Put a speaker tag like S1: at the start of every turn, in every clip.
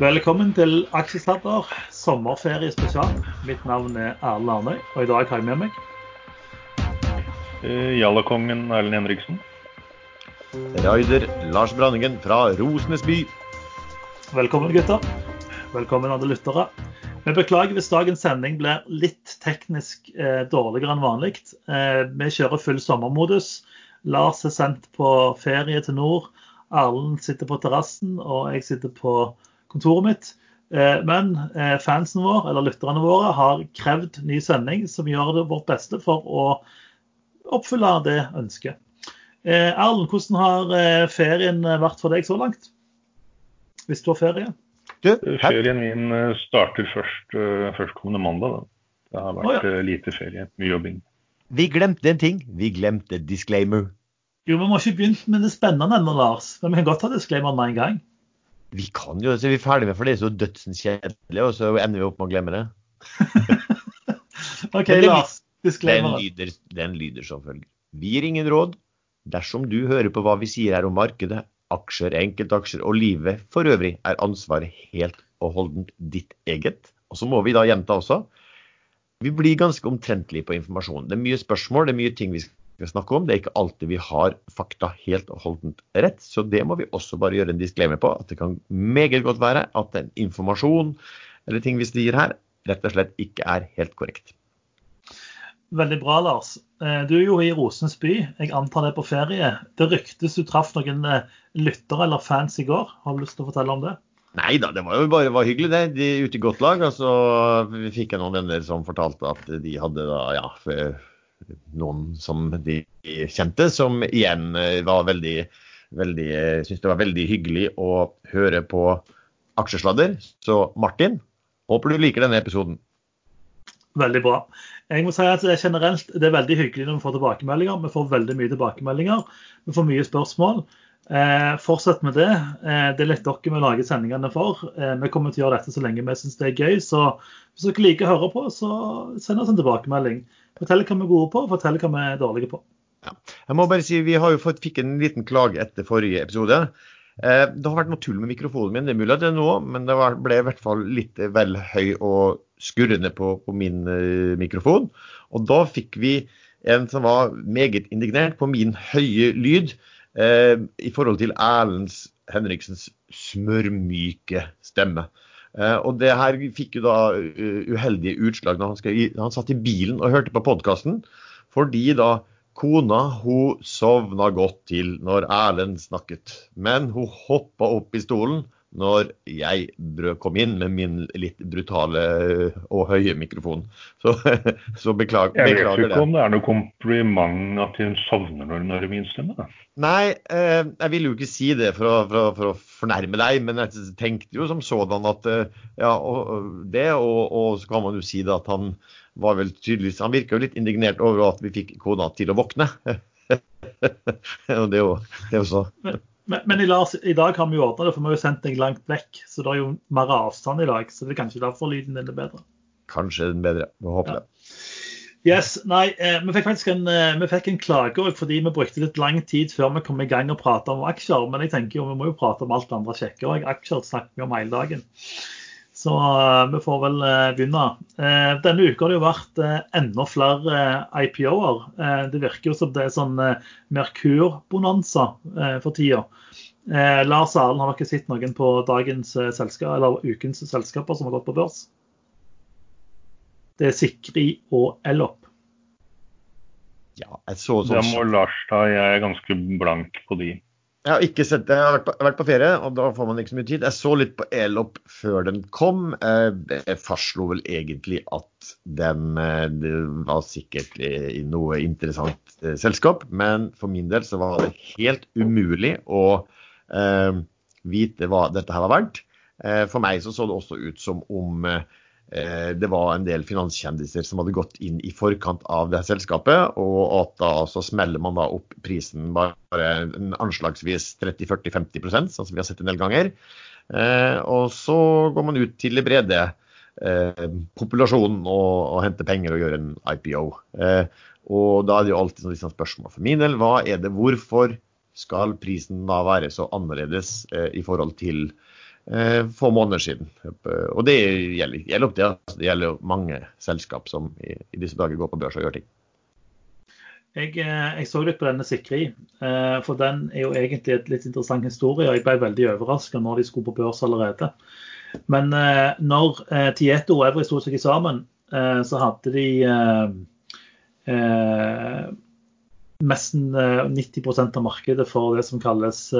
S1: Velkommen til Aksjesladder sommerferiespesial. Mitt navn er Erlend Arnøy, og i dag har jeg med meg
S2: Eh, Jallakongen Erlend Henriksen.
S3: Raider Lars Branningen fra Rosenes by.
S1: Velkommen, gutter. Velkommen, alle lyttere. Vi beklager hvis dagens sending blir litt teknisk eh, dårligere enn vanlig. Eh, vi kjører full sommermodus. Lars er sendt på ferie til nord. Erlend sitter på terrassen, og jeg sitter på kontoret mitt. Eh, men eh, fansen vår, eller lytterne våre, har krevd ny sending som gjør det vårt beste for å oppfylle det ønsket. Eh, Erlend, hvordan har ferien vært for deg så langt? Hvis du har ferie?
S3: Du, her,
S2: Ferien min starter først førstkommende mandag. Da. Det har vært
S1: oh, ja.
S2: lite ferie, mye jobbing.
S3: vi glemte en ting. Vi glemte disclaimer.
S1: Jo, vi må ikke begynne med det spennende ennå, Lars. Men vi kan godt ha disclaimer med en gang.
S3: Vi kan jo, så er vi ferdig med for det er så dødsens kjedelig, og så ender vi opp med å glemme det.
S1: OK, Lars.
S3: Den lyder, den lyder som følger. Vi gir ingen råd. Dersom du hører på hva vi sier her om markedet, aksjer, enkeltaksjer og livet for øvrig, er ansvaret helt og holdent ditt eget. Og så må vi da gjenta også. Vi blir ganske omtrentlige på informasjon. Det er mye spørsmål, det er mye ting vi skal snakke om. Det er ikke alltid vi har fakta helt og holdent rett, så det må vi også bare gjøre en disclaimer på. At det kan meget godt være at den informasjon eller ting vi sier her, rett og slett ikke er helt korrekt.
S1: Veldig bra, Lars. Eh, Du er jo i Rosens by. Jeg antar det er på ferie. Det ryktes du traff noen eh, lyttere eller fans i går. Har du lyst til å fortelle om det?
S3: Nei da, det var jo bare var hyggelig det. De er ute i godt lag. Altså, fikk fikk noen venner som fortalte at de hadde da, ja, noen som de kjente, som igjen eh, var veldig, veldig eh, syntes det var veldig hyggelig å høre på aksjesladder. Så Martin, håper du liker denne episoden.
S1: Veldig bra. Jeg må si at det er generelt det er veldig hyggelig når vi får tilbakemeldinger. Vi får veldig mye tilbakemeldinger. Vi får mye spørsmål. Eh, fortsett med det. Eh, det er litt dere vi lager sendingene for. Eh, vi kommer til å gjøre dette så lenge vi syns det er gøy. Så hvis dere liker å høre på, så send oss en tilbakemelding. Fortell hva vi er gode på, fortell hva vi er dårlige på.
S3: Jeg må bare si, Vi har jo fått, fikk en liten klage etter forrige episode. Eh, det har vært noe tull med mikrofonen min, det er mulig at det er nå, men det ble i hvert fall litt vel høy og skurrende på, på min eh, mikrofon. Og da fikk vi en som var meget indignert på min høye lyd eh, i forhold til Erlends Henriksens smørmyke stemme. Eh, og det her fikk jo da eh, uheldige utslag når han, han satt i bilen og hørte på podkasten, fordi da Kona hun sovna godt til når Erlend snakket, men hun hoppa opp i stolen når jeg kom inn med min litt brutale og høye mikrofon. Så, så beklag,
S2: Jeg vet
S3: beklager
S2: ikke
S3: det.
S2: om det er noe kompliment at hun sovner når hun hører min stemme.
S3: Nei, eh, jeg ville jo ikke si det for å, for, å, for å fornærme deg, men jeg tenkte jo som sådan at eh, ja, og, det, og, og så kan man jo si det at han var vel tydeligvis Han virka jo litt indignert over at vi fikk kona til å våkne. og det er jo, det er jo så
S1: Men, men i, Lars, i dag har vi jo ordna det, for vi har jo sendt deg langt vekk. Så det er jo mer avstand i dag. Så det er kanskje derfor lyden din er bedre.
S3: kanskje den bedre. Vi håper
S1: Ja.
S3: det.
S1: Yes, nei, eh, Vi fikk faktisk en, eh, vi fikk en klage også, fordi vi brukte litt lang tid før vi kom i gang og prata om aksjer. Men jeg tenker jo vi må jo prate om alt det andre kjekke òg. Aksjer snakker vi om hele dagen. Så eh, vi får vel eh, begynne. Eh, denne uka har det jo vært enda flere IPO-er. Eh, det virker jo som det er sånn Merkur-bonanza for tida. Eh, Lars Arlen, har dere sett noen på dagens selskap, eller ukens selskaper som har gått på børs? Det er Sikri og Elop.
S3: Ja, jeg så
S2: Da
S3: sånn
S2: må Lars ta, jeg er ganske blank på de.
S3: Jeg har ikke sett det. Jeg har vært på, vært på ferie, og da får man ikke så mye tid. Jeg så litt på Elop før den kom. Eh, Jeg fastslo vel egentlig at den eh, var sikkert i noe interessant eh, selskap, men for min del så var det helt umulig å eh, vite hva dette her var verdt. Eh, For meg så så det også ut som om eh, eh, det var en del finanskjendiser som hadde gått inn i forkant av det selskapet, og at da så smeller man da opp prisen bare anslagsvis 30-40-50% sånn som vi har sett en del ganger. Eh, og så går man ut til det brede eh, populasjonen og, og henter penger og gjør en IPO. Eh, og da er det jo alltid sånn liksom spørsmål for min del. Hva er det, hvorfor skal prisen da være så annerledes eh, i forhold til eh, få måneder siden. Og det gjelder, gjelder det. Altså. Det gjelder mange selskap som i, i, disse dager går på børs og gjør ting.
S1: Jeg, jeg så litt på denne Sikri, for den er jo egentlig et litt interessant historie. og Jeg ble veldig overraska når de skulle på børs allerede. Men når Tieto og Evry sto seg sammen, så hadde de nesten 90 av markedet for det som kalles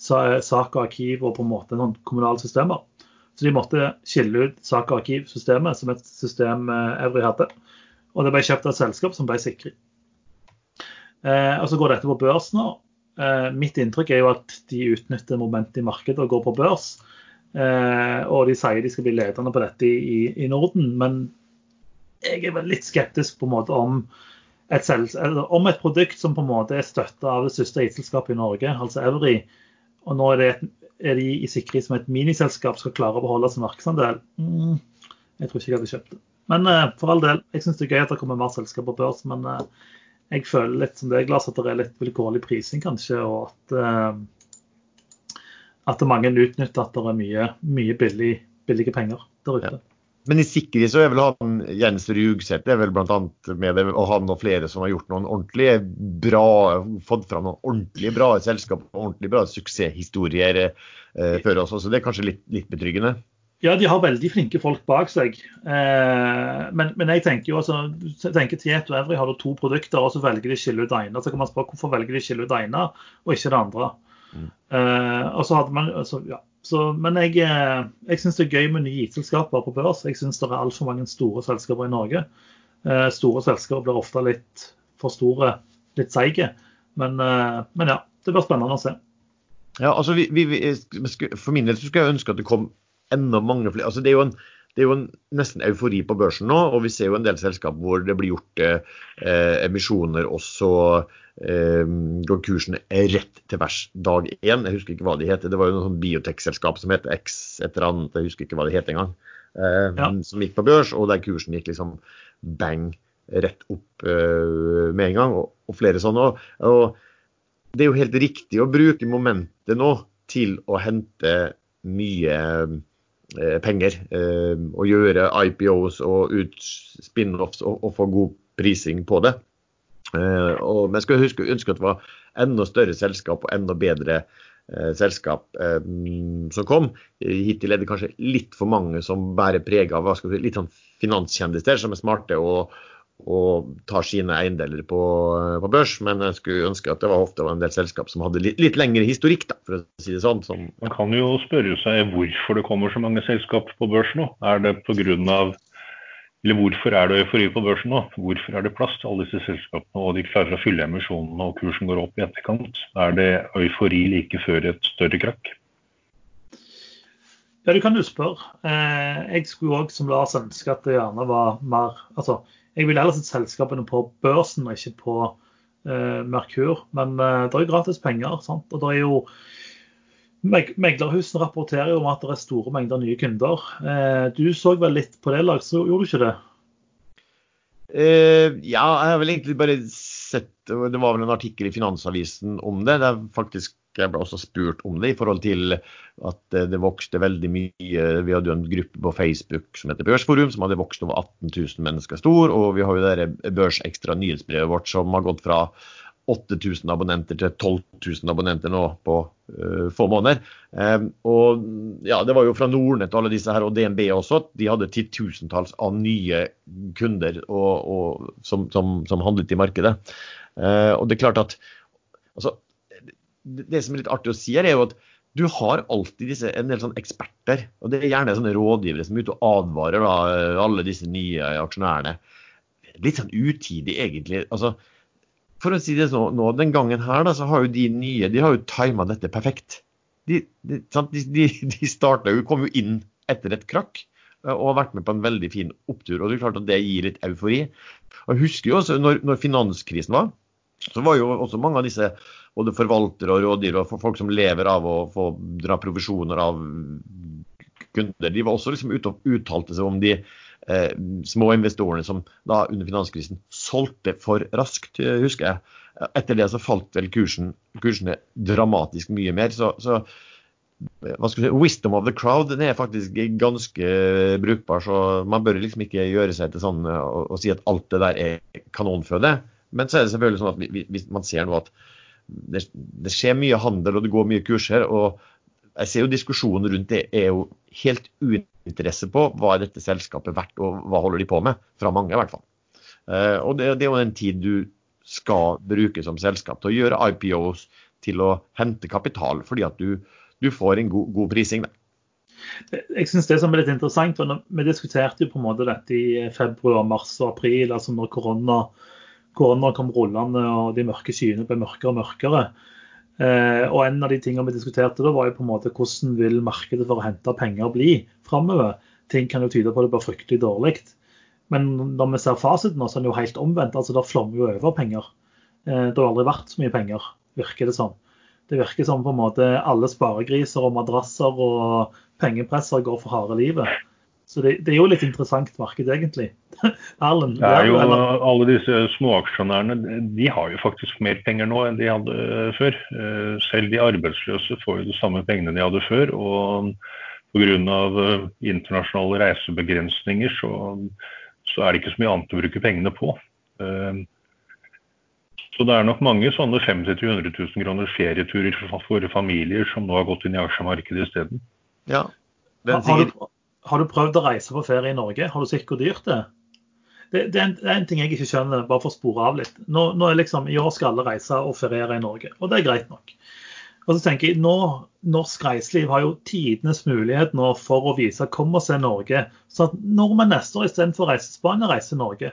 S1: sak og arkiv og på en måte noen kommunale systemer. Så de måtte skille ut sak og arkivsystemet som et system Evry hadde. Og det ble kjøpt av et selskap som ble sikret. Eh, og så går dette på børs nå. Eh, mitt inntrykk er jo at de utnytter momentet i markedet og går på børs. Eh, og de sier de skal bli ledende på dette i, i Norden. Men jeg er vel litt skeptisk på en måte om et, om et produkt som på en måte er støtta av det største IT-selskapet i Norge, altså Evry, og nå er, det, er de i sikkerhet som et miniselskap skal klare å beholde sin markedsandel. Mm, jeg tror ikke jeg hadde kjøpt det. Men uh, for all del, jeg syns det er gøy at det kommer mer selskap på børs. Men uh, jeg føler litt som det er glass at det er litt vilkårlig prising, kanskje. Og at, uh, at mange utnytter at det er mye, mye billig, billige penger der ute. Ja.
S3: Men i sikkerhet så er vel han Jens Rugseth er vel bl.a. med det, og han og flere som har gjort noen ordentlig bra, fått fram noen ordentlig bra selskap og ordentlig bra suksesshistorier eh, før oss. Så det er kanskje litt, litt, betryggende?
S1: Ja, de har veldig flinke folk bak seg. Eh, men, men, jeg tenker jo altså, tenker Tieto og Evry har to produkter, og så velger de å skille ut ene. Så kan man spørre hvorfor velger de å skille ut ene og ikke det andre. Mm. Eh, og så hadde man, altså, ja, så, men jeg, eh, jeg syns det er gøy med nye IT-selskaper på børs. Jeg syns det er altfor mange store selskaper i Norge. Eh, store selskaper blir ofte litt for store, litt seige. Men, eh, men, ja, det blir spennende å se.
S3: Ja, altså vi, vi, For min del skulle jeg ønske at det kom enda mange flere. altså Det er jo en det er jo en, nesten eufori på børsen nå, og vi ser jo en del selskap hvor det blir gjort eh, emisjoner, og så eh, går kursen rett til værs dag én. Jeg husker ikke hva de heter. Det var jo noe sånn biotekselskap som het X et eller annet, jeg husker ikke hva det het engang. Eh, ja. Som gikk på børs, og der kursen gikk liksom bang rett opp eh, med en gang, og, og flere sånne. Og, og det er jo helt riktig å bruke momentet nå til å hente Eh, penger. Eh, og gjøre IPOs og spin-offs og, og, få god prising på det. Eh, og, men jeg skulle huske, ønske at det var enda større selskap og enda bedre selskap som kom. Hittil er det kanskje litt for mange som bærer preg av si, litt sånn finanskjendiser som er smarte og, og tar sine eiendeler på, på, børs, men jeg skulle ønske at det var ofte var en del selskap som hadde litt, litt lengre historikk, da, for å si det sånn. Som...
S2: Man kan jo spørre seg hvorfor det kommer så mange selskap på børs nå. Er det på grunn av eller Hvorfor er det eufori på børsen nå? Hvorfor er det plass til alle disse selskapene, og de klarer å fylle emisjonene og kursen går opp i etterkant? Er det eufori like før et større krakk?
S1: Ja, det kan du spørre. Eh, jeg skulle òg som Lars ønske at det gjerne var mer altså, jeg ville heller sett selskapene på børsen ikke på eh, Merkur. Men eh, det er jo gratis penger. Sant? Og det er jo Meglerhusene rapporterer jo om at det er store mengder nye kunder. Eh, du så vel litt på det, Lars, så gjorde du ikke det?
S3: Uh, ja, jeg har vel egentlig bare sett Det var vel en artikkel i Finansavisen om det. Det er faktisk jeg ble også spurt om det i forhold til at det vokste veldig mye. Vi hadde jo en gruppe på Facebook som heter Børsforum, som hadde vokst over 18 000 mennesker stor. Og vi har jo det Børsekstra nyhetsbrevet vårt som har gått fra 8000 abonnenter til 12 000 abonnenter nå på uh, få måneder. Um, og ja, Det var jo fra Nordnett og alle disse her, og DNB også. De hadde titusentalls av nye kunder og, og, som, som, som, handlet i markedet. Uh, og det er klart at altså, det som er litt artig å si her, er jo at du har alltid disse, en del sånne eksperter. og Det er gjerne sånne rådgivere som er ute og advarer da, alle disse nye aksjonærene. Litt sånn utidig, egentlig. altså for å si det sånn, nå, Den gangen her da, så har jo de nye de har jo tima dette perfekt. De, de, de, de starta jo, kom jo inn etter et krakk og har vært med på en veldig fin opptur. og Det er klart at det gir litt eufori. Og Jeg husker jo også når, når finanskrisen var, så var jo også mange av disse både forvaltere og rådgivere og folk som lever av å få dra provisjoner av kunder, de var også liksom ute og uttalte seg om de eh, små investorene som da under finanskrisen solgte for raskt, husker jeg. Etter det så falt vel kursen, kursene dramatisk mye mer. Så, så hva skal vi si, Wisdom of the crowd den er faktisk ganske brukbar. så Man bør liksom ikke gjøre seg til sånn og, og si at alt det der er kanonføde. Men så er det selvfølgelig sånn at vi, vi, man ser nå at det, det, skjer mye handel og det går mye kurser. og jeg ser jo Diskusjonen rundt det er jo helt uinteresse på hva er dette selskapet verdt og hva holder de på med. Fra mange, i hvert fall. Uh, og det, det, er jo en tid du skal bruke som selskap til å gjøre IPOs, til å hente kapital, fordi at du, du får en god, god prising.
S1: Jeg synes Det som er litt interessant, og Vi diskuterte jo på en måte dette i februar, mars og april, altså når korona, korona kom rullende og de mørke skyene ble mørkere og mørkere. Eh, og En av de tingene vi diskuterte da var jo på en måte hvordan vil markedet for å hente penger bli framover. Ting kan jo tyde på at det blir fryktelig dårlig. Men når vi ser fasiten så er den jo helt omvendt. altså Det flommer jo over penger. Eh, det har aldri vært så mye penger, virker det som. Det virker som på en måte alle sparegriser og madrasser og pengepresser går for harde livet. Så det, det, er jo litt interessant marked, egentlig.
S2: Erlend? Det er jo Alle disse småaksjonærene de har jo faktisk mer penger nå enn de hadde før. Eh, selv de arbeidsløse får jo de samme pengene de hadde før. Og pga. Eh, internasjonale reisebegrensninger så, så er det ikke så mye annet å bruke pengene på. Eh, så det er nok mange sånne 50 000-100 000 kroner ferieturer for familier som nå har gått inn i aksjemarkedet isteden.
S1: Ja. Har, du, har du prøvd å reise på ferie i Norge? Har du sett hvor dyrt det er? Det, det, er en, det, er en, ting jeg ikke skjønner, bare for å spore av litt. Nå, nå liksom, I år skal alle reise og feriere i Norge, og det er greit nok. Og så tenker jeg, nå, Norsk reiseliv har jo tidenes mulighet nå for å vise kom og se Norge. Så at nordmenn neste år istedenfor å reise Spania, reiser Norge.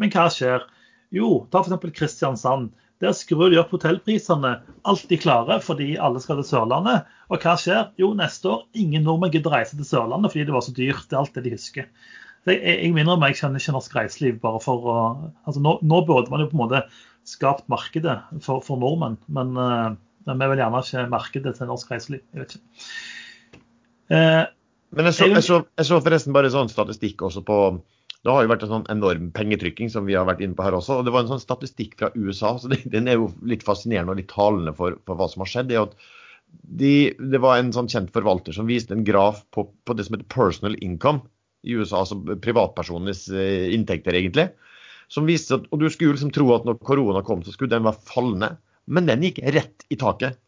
S1: Men hva skjer? Jo, ta f.eks. Kristiansand. Der skrur de opp hotellprisene alt de klarer fordi alle skal til Sørlandet. Og hva skjer? Jo, neste år ingen nordmenn gidder reise til Sørlandet fordi det var så dyrt. Det er alt det de husker. Så jeg, jeg minner meg, jeg kjenner ikke norsk reiseliv bare for å altså nå, nå, burde man jo på en måte skapt markedet for, for nordmenn, men men, vi vil gjerne ikke markedet til norsk reiseliv. Jeg vet ikke.
S3: Eh, men jeg så, jeg, så, jeg så, forresten bare sånn statistikk også på det har jo vært en sånn enorm pengetrykking som vi har vært inne på her også. og Det var en sånn statistikk fra USA. så Den er jo litt fascinerende og litt talende for, for hva som har skjedd. det er at de, det var en sånn kjent forvalter som viste en graf på, på det som heter personal income i USA, altså privatpersonenes eh, inntekter, egentlig. som viste at, og Du skulle liksom tro at når korona kom, så skulle den være fallende. Men den gikk rett i taket.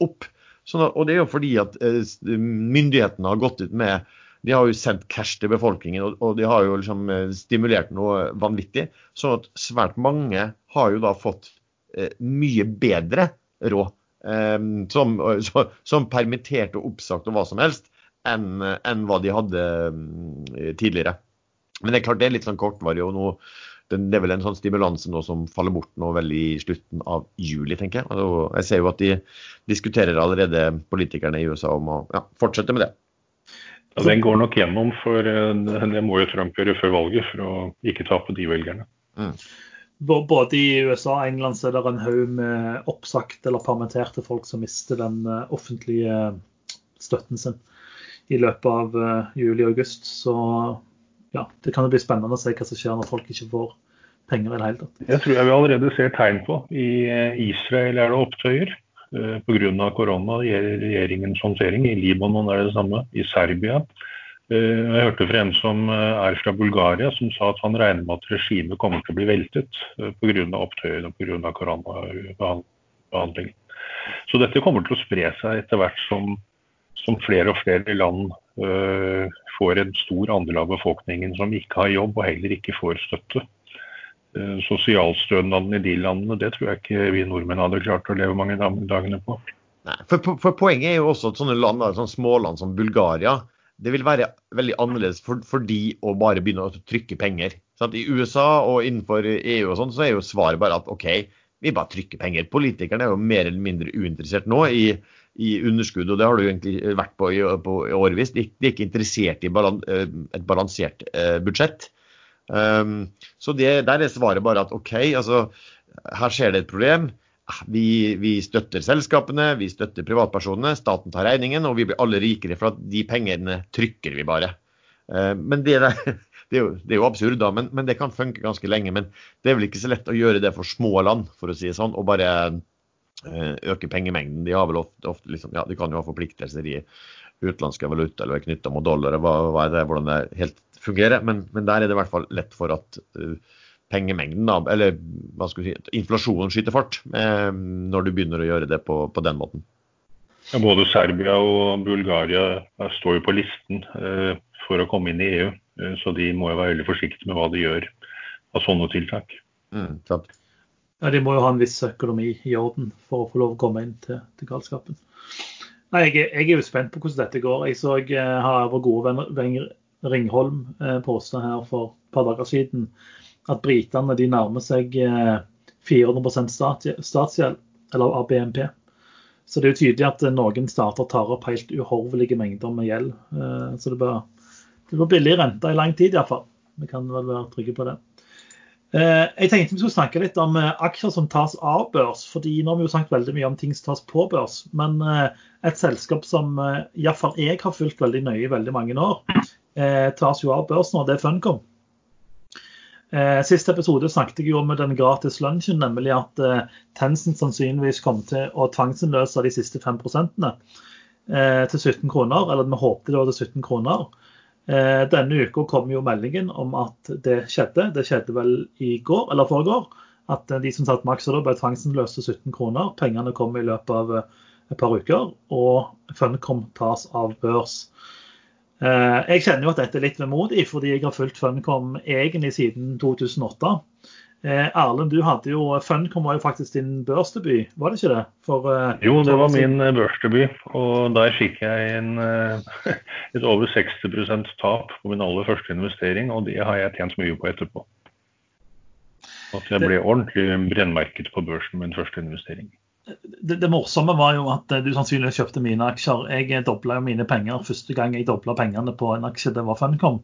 S3: Opp. Så, og det er jo fordi at eh, myndighetene har gått ut med de har jo sendt cash til befolkningen, og, de har jo liksom eh, stimulert noe vanvittig. Sånn at svært mange har jo da fått eh, mye bedre råd. Eh, som, så, som, permittert og oppsagt og hva som helst, enn en hva de hadde um, tidligere. Men det er klart det er litt sånn kortvarig. og nå det er vel en sånn stimulanse nå som faller bort nå vel i slutten av juli, tenker jeg. Jeg ser jo at de diskuterer allerede, politikerne i USA, om å ja, fortsette med det.
S2: Ja, Den går nok gjennom, for eh, det må jo Trump gjøre før valget for å ikke tape de velgerne. Mm.
S1: Både i USA og England så er det en haug med oppsagte eller permitterte folk som mister den eh, offentlige støtten sin i løpet av eh, juli og august. Så ja, det kan jo bli spennende å se hva som skjer når folk ikke får penger i det hele tatt.
S2: Jeg tror jeg vi allerede ser tegn på. I Israel er det opptøyer. Eh, pga. korona regjeringens håndtering. I Libanon er det samme. I Serbia. Eh, jeg hørte fra en som eh, er fra Bulgaria, som sa at han regner med at regimet kommer til å bli veltet pga. opptøyene pga. koronabehandlingen. Så dette kommer til å spre seg etter hvert som, som flere og flere land får en stor andel av befolkningen som ikke har jobb og heller ikke får støtte. Eh, sosialstønaden i de landene, det tror jeg ikke vi nordmenn hadde klart å leve mange dagene på.
S3: Nei, for, for, Poenget er jo også at sånne land, sånne småland som Bulgaria det vil være veldig annerledes for, for de å bare begynne å trykke penger. Sant? I USA og innenfor EU og sånn, så er jo svaret bare at OK, vi bare trykker penger. Politikerne er jo mer eller mindre uinteressert nå i, i underskudd, og det har du egentlig vært på i, på i årevis. De, de, er ikke interessert i balan, eh, et balansert eh, budsjett. Um, så det, der er svaret bare at OK, altså her skjer det et problem. Vi, vi, støtter selskapene, vi støtter privatpersonene, staten tar regningen, og vi blir alle rikere for at de pengene trykker vi bare. Uh, men det, der, det, er jo, det, er jo, absurd, da, men, men, det kan funke ganske lenge. Men det er vel ikke så lett å gjøre det for små land, for å si det sånn, og bare øke pengemengden. De har vel ofte, ofte liksom, ja, de kan jo ha forpliktelser i utenlandske valuta eller knytta mot dollar, hva, hva er det, hvordan det helt fungerer. Men, men, der er det i hvert fall lett for at uh, pengemengden, da, eller hva skal vi si, inflasjonen skyter fart uh, når du begynner å gjøre det på, på den måten.
S2: Ja, både Serbia og Bulgaria står jo på listen uh, for å komme inn i EU, så de må jo være veldig forsiktige med hva de gjør av sånne tiltak.
S3: Mm, sant.
S1: Ja, De må jo ha en viss økonomi i orden for å få lov å komme inn til, til galskapen. Nei, jeg, jeg, er jo spent på hvordan dette går. Jeg så jeg eh, har vår gode venn Ringholm eh, her for et par dager siden at britene de nærmer seg eh, 400 statsgjeld, eller av BNP. Så det er jo tydelig at noen stater tar opp helt uhorvelige mengder med gjeld. Eh, så det blir, det blir billig rente i lang tid iallfall. Vi kan vel være trygge på det. Eh, jeg tenkte vi skulle snakke litt om eh, aksjer som tas av børs. fordi Nå har vi jo snakket veldig mye om ting som tas på børs. Men eh, et selskap som iallfall jeg har fulgt veldig nøye i veldig mange år, tas jo av børsen, og Det er Funcom. Siste episode snakket jeg jo om den gratis lunsjen, nemlig at Tencent sannsynligvis kom til å tvangsinnløse de siste 5 eh, til 17 kroner. Eller vi håpte det var til 17 kroner. Eh, denne uka kom jo meldingen om at det skjedde. Det skjedde vel i går eller foregår. At de som satt maks ble tvangsinnløst til 17 kroner. Pengene kom i løpet av eh, et par uker, og Funcom tas av børs. Eh, jeg kjenner jo at dette er litt vemodig, fordi jeg har fulgt Funcom egentlig siden 2008. Eh, Erlend, du hadde jo Funcom var jo faktisk din børsdebut, var det ikke det?
S2: For, eh, jo, det var min eh, børsdebut, og der fikk jeg en, et over 60 tap på min aller første investering, og det har jeg tjent mye på etterpå. At jeg ble ordentlig brennmerket på børsen med min første investering.
S1: Det, det, morsomme var jo at du sannsynligvis kjøpte mine aksjer. Jeg dobla mine penger første gang jeg dobla pengene på en aksje, det var Funcom.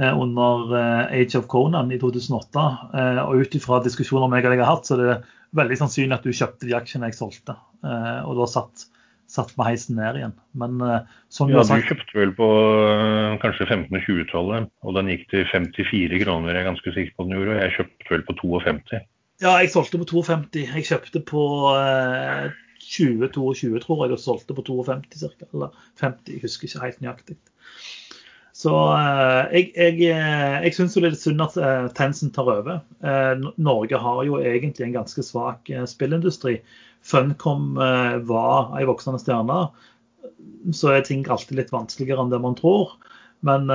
S1: Eh, under eh, Age of Conan i 2008. Eh, og ut ifra diskusjoner jeg har hatt, så er det veldig sannsynlig at du kjøpte de aksjene jeg solgte. Og da satt, satt med heisen ned igjen. Men
S2: som ja, du sagt... kjøpte vel på kanskje 1520-tallet, og den gikk til 54 kroner, jeg er ganske sikker på den gjorde. Og jeg kjøpte vel på 52.
S1: Ja, jeg solgte på 52. Jeg kjøpte på 2022, tror jeg, og solgte på 52 ca. Eller 50, jeg husker ikke helt nøyaktig. Så eh, jeg, jeg, eh, jeg syns det er litt synd at eh, Tencent tar over. Norge har jo egentlig en ganske svak spillindustri. Funcom var ei voksende stjerne. Så er ting alltid litt vanskeligere enn det man tror. Men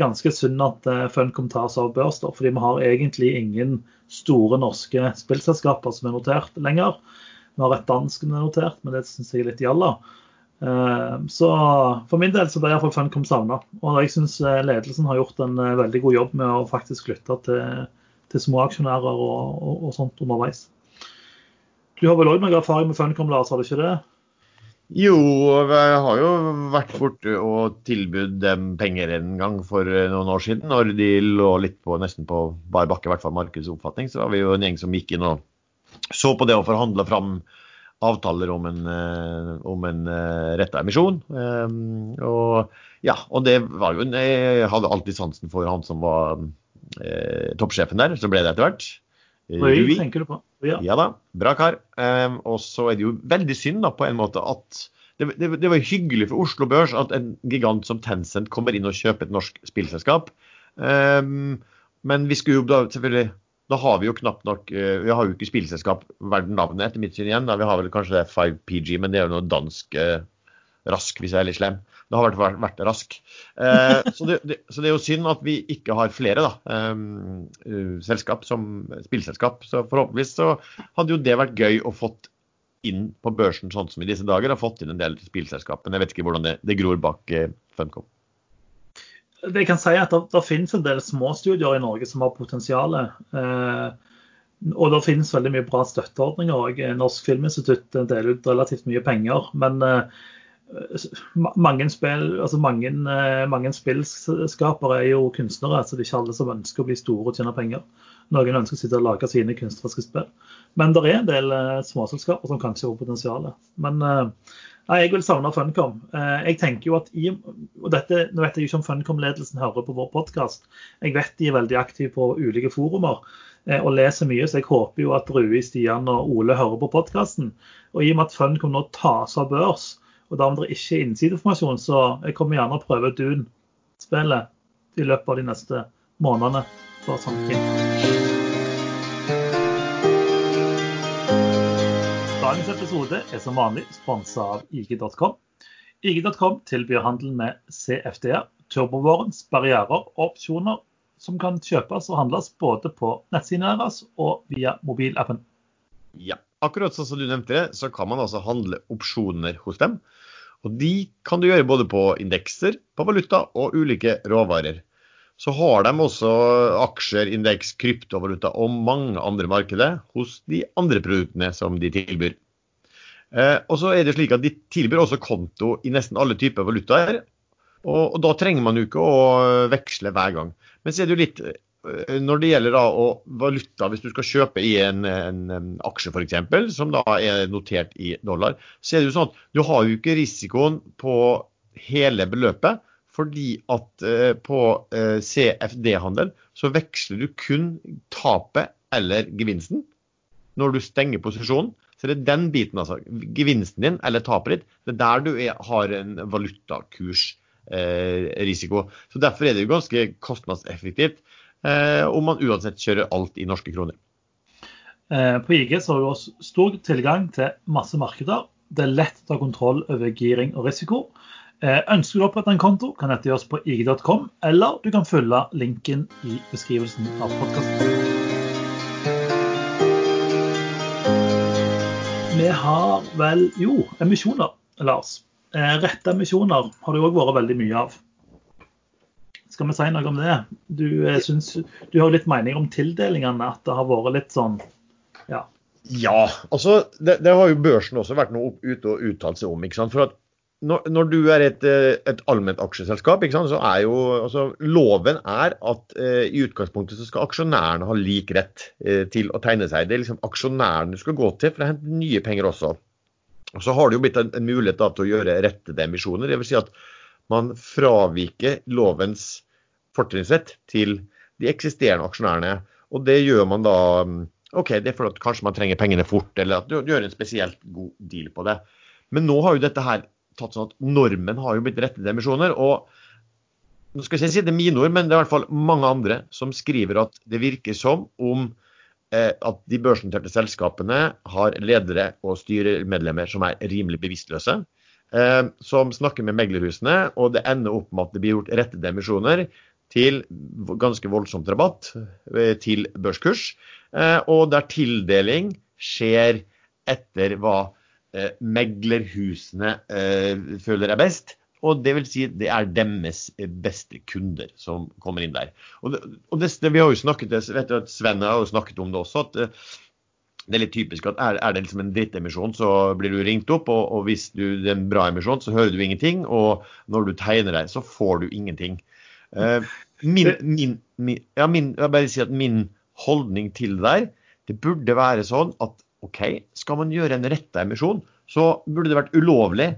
S1: ganske synd at Funcom tas av børs, da, fordi vi har egentlig ingen store norske spillselskaper som er notert lenger. Vi har et dansk som er notert, men det syns jeg er litt gjalla. Eh, så for min del så ble iallfall Funcom savna. Og jeg syns eh, ledelsen har gjort en eh, veldig god jobb med å faktisk lytte til, til småaksjonærer og, og, og, sånt underveis. Du har vel òg noe erfaring med Funcom, Lars, har du ikke det?
S3: Jo, jeg har jo vært borte og tilbudt dem penger en gang for noen år siden. Når de lå litt på nesten på bar bakke, i hvert fall markedsoppfatning, så var vi jo en gjeng som gikk inn og så på det og forhandle fram avtaler om en, eh, om en eh, retta emisjon. Ehm, og, ja, og det var jo Jeg hadde alltid sansen for han som var eh, toppsjefen der. Så ble det etter hvert.
S1: Rui, tenker du på?
S3: Ja. ja da, bra kar. Um, og så er det jo veldig synd da, på en måte at det, det, det, var hyggelig for Oslo Børs at en gigant som Tencent kommer inn og kjøper et norsk spillselskap. Um, men vi skulle jo da selvfølgelig da har vi jo knapt nok eh, Vi har jo ikke spillselskap verdt navnet, etter mitt syn igjen. Da. Vi har vel kanskje 5PG, men det er jo noe dansk eh, rask, hvis jeg er litt slem. Det har vært, vært rask. Eh, så, det, det, så, det, er jo synd at vi ikke har flere da, eh, selskap som spillselskap. Så forhåpentligvis så hadde jo det vært gøy å fått inn på børsen sånn som i disse dager. Har fått inn en del spillselskap. Men jeg vet ikke hvordan det, det gror bak eh, Funcom
S1: det kan si at det, det, finnes en del småstudier i Norge som har potensial. Eh, og det finnes veldig mye bra støtteordninger òg. Norsk Filminstitutt deler ut relativt mye penger. Men eh, mange, spill, altså mange, eh, mange spillskapere er jo kunstnere, så det er ikke alle som ønsker å bli store og tjene penger. Noen ønsker å sitte og lage sine kunstneriske spill. Men det er en del eh, småselskaper som kanskje har potensial. Men eh, Nei, Jeg vil savne Funcom. Jeg tenker jo at i, og dette, Nå vet jeg ikke om Funcom-ledelsen hører på vår podkast. Jeg vet de er veldig aktive på ulike forumer og leser mye, så jeg håper jo at Rui, Stian og Ole hører på podkasten. Og i og med at Funcom nå tas av børs, og dermed det ikke er innsideinformasjon, så jeg kommer gjerne å prøve Dune-spillet i løpet av de neste månedene. for sånn Dagens episode er som vanlig sponsa av IG.com. IG.com tilbyr handel med CFD-er, turbovårens barrierer og opsjoner som kan kjøpes og handles både på nettsidene deres og via mobilappen.
S3: Ja, akkurat sånn som du nevnte det, så kan man altså handle opsjoner hos dem. Og de kan du gjøre både på indekser, på valuta og ulike råvarer. Så har de også aksjer, indeks, kryptovaluta og mange andre markeder hos de andre produktene som de tilbyr. Eh, og så er det slik at De tilbyr også konto i nesten alle typer valutaer. Og, og, Da trenger man jo ikke å veksle hver gang. Men så er det jo litt når det gjelder da å valuta, hvis du skal kjøpe i en, en, en aksje f.eks., som da er notert i dollar, så er det jo sånn at du har jo ikke risikoen på hele beløpet. Fordi at eh, på eh, CFD-handel så veksler du kun tapet eller gevinsten når du stenger posisjonen. Så det er den biten, altså. Gevinsten din eller tapet ditt, det er der du er, har en valutakursrisiko. Eh, så Derfor er det jo ganske kostnadseffektivt eh, om man uansett kjører alt i norske kroner.
S1: Eh, på IG så har vi også stor tilgang til masse markeder. Det er lett å ta kontroll over giring og risiko. Eh, ønsker du å opprette en konto, kan dette gjøres på ig.com, eller du kan følge linken i beskrivelsen av podkasten. Vi har vel jo emisjoner, Lars. Eh, rette emisjoner har det òg vært veldig mye av. Skal vi si noe om det? Du, eh, synes, du har litt mening om tildelingene, at det har vært litt sånn ja.
S3: Ja, altså det, det har jo børsen også vært noe ute og uttalt seg om. ikke sant? For at når, når, du er et, eh, et allment aksjeselskap, så er jo altså, loven er at eh, i utgangspunktet så skal aksjonærene ha lik rett eh, til å tegne seg. Det er liksom aksjonærene du skal gå til for å hente nye penger også. Og Så har det jo blitt en, en mulighet da, til å gjøre rettede emisjoner. Dvs. Si at man fraviker lovens fortrinnsrett til de eksisterende aksjonærene. Og det gjør man da mm, OK, det er for at kanskje man trenger pengene fort, eller at du gjør en spesielt god deal på det. Men nå har jo dette her tatt sånn at normen har jo blitt rettede emisjoner. og nå skal jeg si det er mine ord, men det er i hvert fall mange andre som skriver at det virker som om eh, at de børsnoterte selskapene har ledere og styremedlemmer som er rimelig bevisstløse. Eh, som snakker med meglerhusene, og det ender opp med at det blir gjort rette demisjoner til ganske voldsomt rabatt eh, til børskurs. Eh, og der tildeling skjer etter hva eh, meglerhusene føler er best. Og det vil si det er deres beste kunder som kommer inn der. Og, det, og det, vi har jo snakket, vet du, Sven har jo snakket om det også. at det er litt typisk at er, er det liksom en drittemisjon, så blir du ringt opp. Og, og, hvis du, det er en bra emisjon, så hører du ingenting. Og når du tegner deg, så får du ingenting. Uh, min, min, min, ja, min, jeg bare si at min holdning til det der, det burde være sånn at OK, skal man gjøre en retta emisjon, så burde det vært ulovlig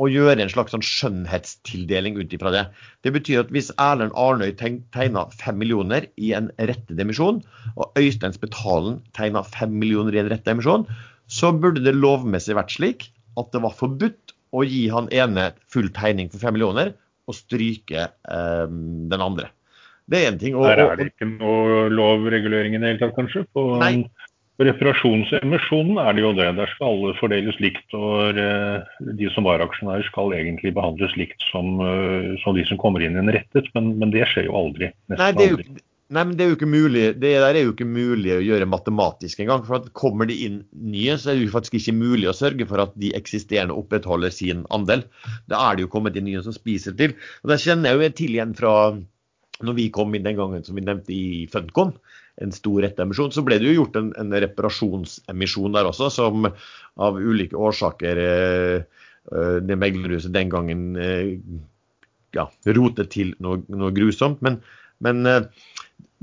S3: å gjøre en slags sånn skjønnhetstildeling ut ifra det. Det betyr at hvis Erlend Arnøy tegna fem millioner i en rettet emisjon, og Øystein Spetalen tegna fem millioner i en rettet emisjon, så burde det lovmessig vært slik at det var forbudt å gi han ene full tegning for fem millioner, og stryke eh, den andre. Det er én ting.
S2: Og, Her er det ikke noe lovregulering i det hele tatt, kanskje? På nei. Reparasjonsemisjonen er det jo det. Der skal alle fordeles likt. Og eh, de som var aksjonærer skal egentlig behandles likt som, eh, som de som kommer inn i en rettet, men, men det skjer jo aldri.
S3: Nei det, jo, nei, men det er jo ikke mulig. Det der er jo ikke mulig å gjøre matematisk engang. For at kommer det inn nye, så er det jo faktisk ikke mulig å sørge for at de eksisterende opprettholder sin andel. Da er det jo kommet inn nye som spiser til. Og Det kjenner jeg jo til igjen fra når vi kom inn den gangen som vi nevnte i Funcom, en stor retteemisjon, så ble det jo gjort en, en, reparasjonsemisjon der også, som av ulike årsaker eh, eh det meglerhuset den gangen eh, ja, rotet til noe, noe grusomt. Men, men eh,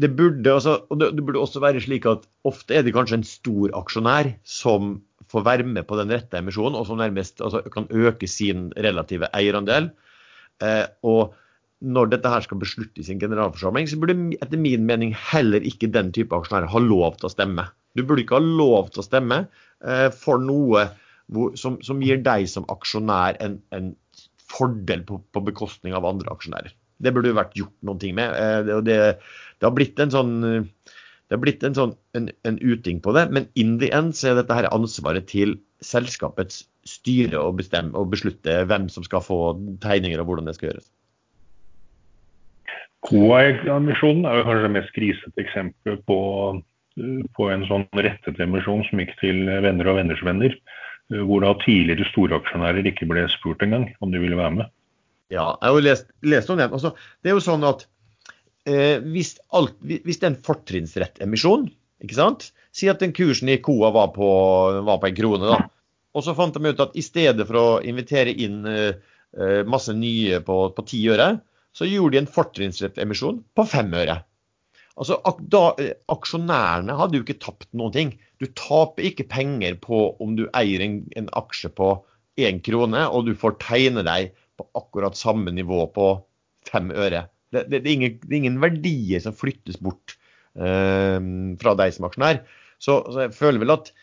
S3: det, burde, altså, det, det burde også være slik at ofte er det kanskje en stor aksjonær som får være med på den rette emisjonen, og som nærmest altså, kan øke sin relative eierandel. Eh, og når dette her skal besluttes i en generalforsamling, så burde etter min mening heller ikke den type aksjonærer ha lov til å stemme. Du burde ikke ha lov til å stemme eh, for noe hvor, som, som, gir deg som aksjonær en, en fordel på, på, bekostning av andre aksjonærer. Det burde vært gjort noen ting med. Eh, det, det, det, har blitt en sånn det har blitt en, sånn, en, en uting på det, men in the end så er dette her ansvaret til selskapets styre å bestemme og beslutte hvem som skal få tegninger og hvordan det skal gjøres.
S2: Coa-emisjonen er jo kanskje det mest grisete eksempelet på, på, en sånn rettet emisjon som gikk til venner og venners venner. Hvor da tidligere storaksjonærer ikke ble spurt engang om de ville være med.
S3: Ja, jeg har jo lest, lest om den. Altså, det er jo sånn at eh, hvis, alt, hvis, det er en fortrinnsrettemisjon, ikke sant? Si at den kursen i Coa var på, var på en krone, da. Og så fant de ut at i stedet for å invitere inn eh, eh masse nye på, ti øre, så gjorde de en fortrinnsrettemisjon på fem øre. Altså, da, eh, Aksjonærene hadde jo ikke tapt noen ting. Du taper ikke penger på om du eier en, en aksje på én krone, og du får tegne deg på akkurat samme nivå på fem øre. Det, det, det, er, ingen, det er, ingen, verdier som flyttes bort eh, fra deg som aksjonær. Så, så, jeg føler vel at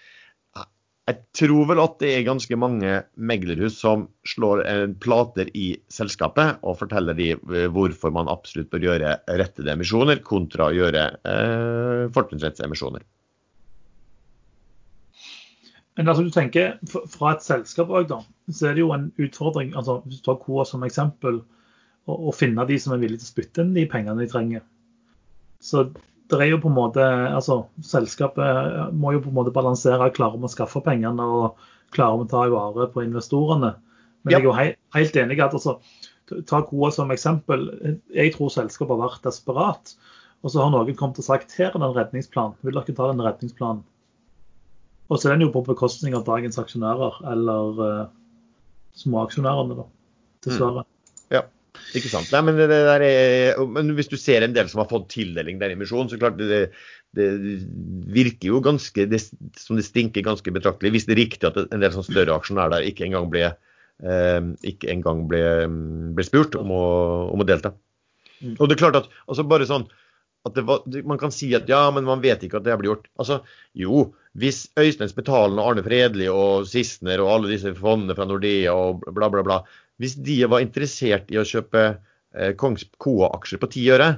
S3: jeg tror vel at det er ganske mange meglerhus som slår en plater i selskapet og forteller de eh, hvorfor man absolutt bør gjøre rettede emisjoner kontra å gjøre eh, fortrinnsrettsemisjoner.
S1: Men altså du tenker, Fra et selskap også, da, så er det jo en utfordring. altså Hvis du tar KOA som eksempel, å, finne de som er villige til å spytte inn de pengene de trenger. Så det er jo på en måte, altså Selskapet må jo på en måte balansere. Klarer vi å skaffe pengene og klarer vi å ta i vare på investorene? Men ja. jeg er jo he helt enig i at altså, ta KOA som eksempel. Jeg tror selskapet har vært desperat. Og så har noen kommet og sagt her er det en redningsplan. Vil dere ta den redningsplanen? Og så er den jo på bekostning av dagens aksjonærer, eller uh, småaksjonærene, da. Dessverre.
S3: Mm. Ikke sant. Nei, men, er, men, hvis du ser en del som har fått tildeling der i misjon, så klart det, det, virker jo ganske det, som det stinker ganske betraktelig. Hvis det er riktig at en del sånn større aksjonærer der ikke engang ble, eh, ikke engang ble, ble spurt om å, om å, delta. Mm. Og det er klart at altså bare sånn at var, Man kan si at ja, men man vet ikke at det blir gjort. Altså, Jo, hvis Øystein Spetalen og Arne Fredli og Sissener og alle disse fondene fra Nordea og bla, bla, bla hvis de var interessert i å kjøpe eh, Kongs Koa-aksjer på ti øre,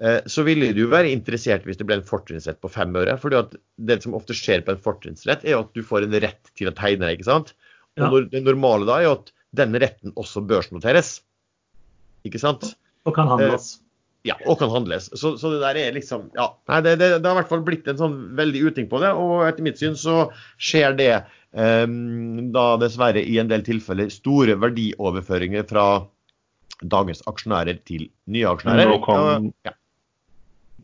S3: eh, så ville du være interessert hvis det ble en fortrinnsrett på fem øre. For det som ofte skjer på en fortrinnsrett, er at du får en rett til å tegne deg. ikke sant? Og ja. det normale da er jo at denne retten også børsnoteres. Ikke sant?
S1: Og kan handles.
S3: Eh, ja, og kan handles. Så, så, det der er liksom Ja. Nei, det, det, det, har i hvert fall blitt en sånn veldig uting på det. Og etter mitt syn så skjer det Ehm, da dessverre i en del tilfeller store verdioverføringer fra dagens aksjonærer til nye aksjonærer.
S2: Nå kan, ja.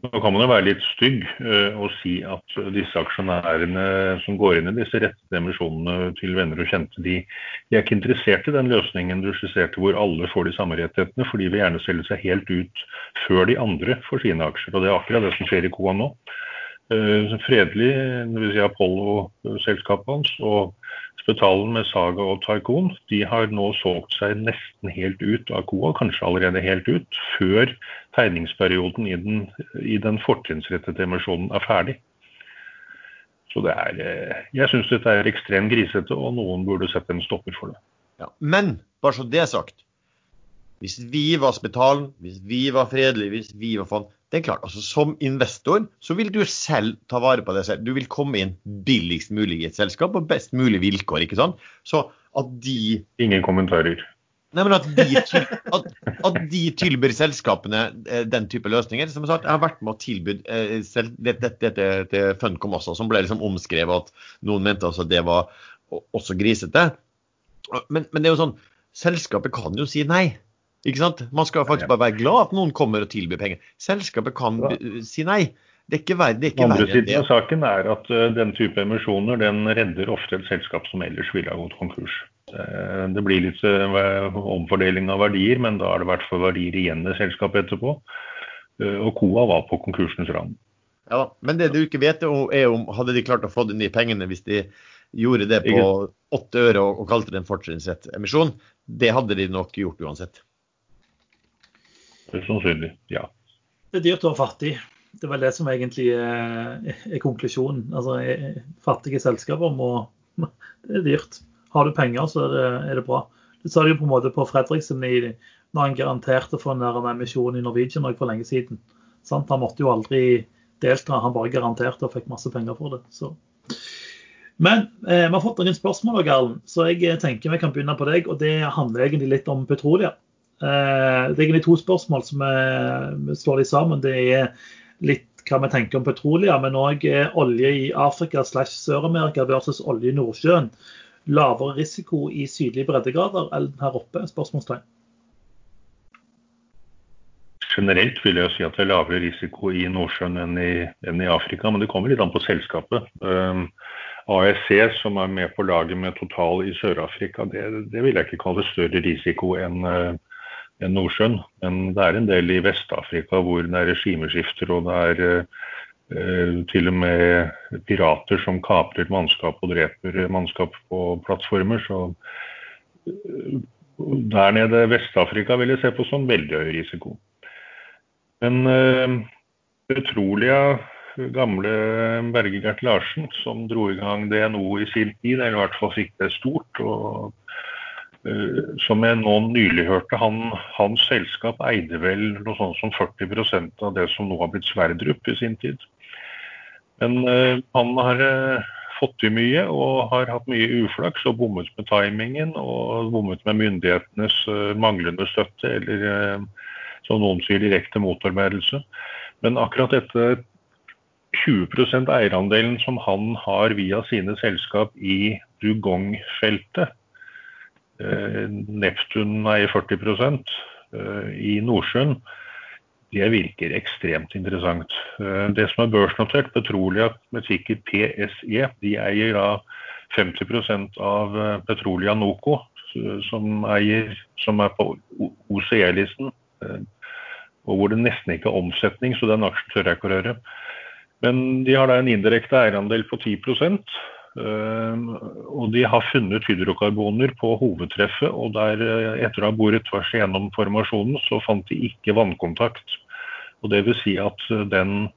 S2: Nå kan man jo være litt stygg uh, og si at disse aksjonærene som går inn i disse rettede emisjonene til venner og kjente, de, de, er ikke interessert i den løsningen du skisserte hvor alle får de samme rettighetene, for de vil gjerne selge seg helt ut før de andre får sine aksjer. Og det er akkurat det som skjer i KOA nå. Eh, fredelig, dvs. Si Apollo-selskapet hans, og Spetalen med Saga og Taikon, de har nå solgt seg nesten helt ut av Koa, kanskje allerede helt ut, før tegningsperioden i den, i den fortrinnsrettede emisjonen er ferdig. Så det er eh, Jeg syns dette er ekstremt grisete, og noen burde sette en stopper for det.
S3: Ja, men bare så det er sagt. Hvis vi var Spetalen, hvis vi var fredelige, hvis vi var fond, det er klart, altså Som investor så vil du selv ta vare på det selv. Du vil komme inn billigst mulig i et selskap og best mulig vilkår. ikke sant? Så at de
S2: Ingen kommentarer.
S3: Nei, men at de, at, at de tilbyr selskapene eh, den type løsninger. Som sagt, jeg har vært med å tilby eh, dette, til Funcom også, som ble liksom omskrevet at noen mente at det var også grisete. Men, men det er jo sånn, selskapet kan jo si nei. Ikke sant? Man skal faktisk bare være glad at noen kommer og tilbyr penger. Selskapet kan ja. si nei. Det er ikke verre, det er
S2: Andre siden av saken er at uh, den type emisjoner den redder ofte et selskap som ellers ville ha gått konkurs. Uh, det blir litt uh, omfordeling av verdier, men da er det i hvert fall verdier igjen i selskapet etterpå. og Coa var på konkursens rand.
S3: Ja, Men det du ikke vet, er om hadde de klart å få inn de pengene hvis de gjorde det på åtte øre og, og kalte det en fortrinnsrettemisjon. Det hadde de nok gjort uansett.
S2: Sannsynlig, ja.
S1: Det er dyrt å være fattig. Det er vel det som egentlig er, er konklusjonen. Altså, Fattige selskaper må Det er dyrt. Har du penger, så er det, er det bra. Det sa de jo på en måte på Fredriksen i, når han garanterte for en emisjon i Norwegian for lenge siden. Sant? Han måtte jo aldri delta, han bare garanterte og fikk masse penger for det. Så. Men eh, vi har fått noen spørsmål, Garlen, så jeg eh, tenker vi kan begynne på deg. og Det handler egentlig litt om Petrolia. Eh, det er egentlig to spørsmål som vi slår de sammen. Det er litt hva vi tenker om petroleum, men òg eh, olje i Afrika slash Sør-Amerika versus olje i Nordsjøen. Lavere risiko i sydlige breddegrader enn her oppe? spørsmålstegn.
S2: Generelt vil jeg si at det er lavere risiko i Nordsjøen enn i, enn i Afrika, men det kommer litt an på selskapet. Um, ASC, som er med på laget med Total i Sør-Afrika, det, det, vil jeg ikke kalle større risiko enn uh, enn Nordsjøen. Men det er en del i Vest-Afrika hvor det er regimeskifter og det er uh, til og med pirater som kaprer mannskap og dreper mannskap på plattformer. Så uh, der nede Vest-Afrika vil jeg se på som veldig høy risiko. Men uh, Petrolia, gamle Berge Gert Larsen, som dro i gang DNO i sin tid, eller i hvert fall fikk det stort. og Som jeg nå nylig hørte, han, hans selskap eide vel noe sånt som 40% av det som nå har blitt Sverdrup i sin tid. Men uh, han har fått til mye og har hatt mye uflaks og bommet med timingen og bommet med myndighetenes manglende støtte eller som noen sier direkte motarbeidelse. Men akkurat dette 20% eierandelen som han har via sine selskap i Dugong-feltet, eh, Neptun eier 40 eh, i Nordsjøen, det virker ekstremt interessant. Eh, det som er børsnotert, Petrolia med sikker PSE, de eier da 50 av Petrolia Noco, som, eier, som er på OCE-listen. Og hvor det nesten ikke er omsetning, så den aksjen tør jeg ikke å røre. Men de har da en indirekte eierandel på 10 eh, og de har funnet hydrokarboner på hovedtreffet. Og der, eh, etter å ha boret tvers igjennom formasjonen, så fant de ikke vannkontakt. Og det vil si at den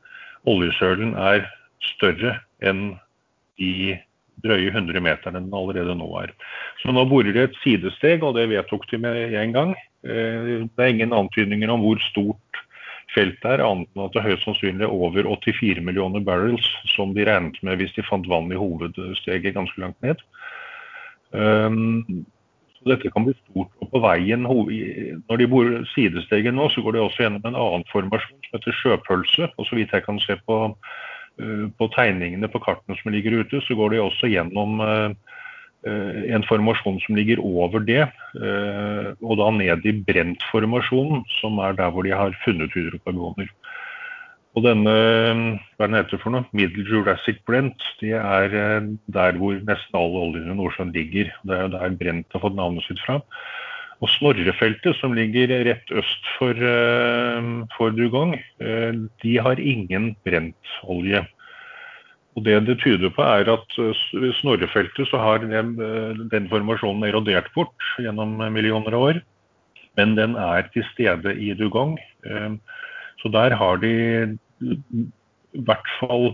S2: oljesølen er større enn de drøye 100 meterne den allerede nå er. Så nå borer de et sidesteg, og det vedtok de med en gang. Eh, det er ingen antydninger om hvor stort feltet her, annet enn at det høyst sannsynlig er over 84 millioner barrels, som de regnet med hvis de fant vann i hovedsteget ganske langt ned. Um, så dette kan bli stort. Og på veien, Når de bor sidesteget nå, så går de også gjennom en annen formasjon som heter sjøpølse. og Så vidt jeg kan se på, uh, på tegningene på kartene som ligger ute, så går de også gjennom uh, en formasjon som ligger over det, eh, og da ned i brentformasjonen, som er der hvor de har funnet hydrokarboner. Og denne hva den heter for noe, Middle Jurassic Brent, det er eh, der hvor nesten alle oljene i Nordsjøen ligger. Det er der Brent har fått navnet sitt fra. Og Snorrefeltet, som ligger rett øst for, for Dugong, de har ingen brentolje. Og Det det tyder på, er at i eh, Snorrefeltet så har den, eh, den, formasjonen erodert bort gjennom millioner av år. Men den er til stede i Dugong. Eh, så der har de i hvert fall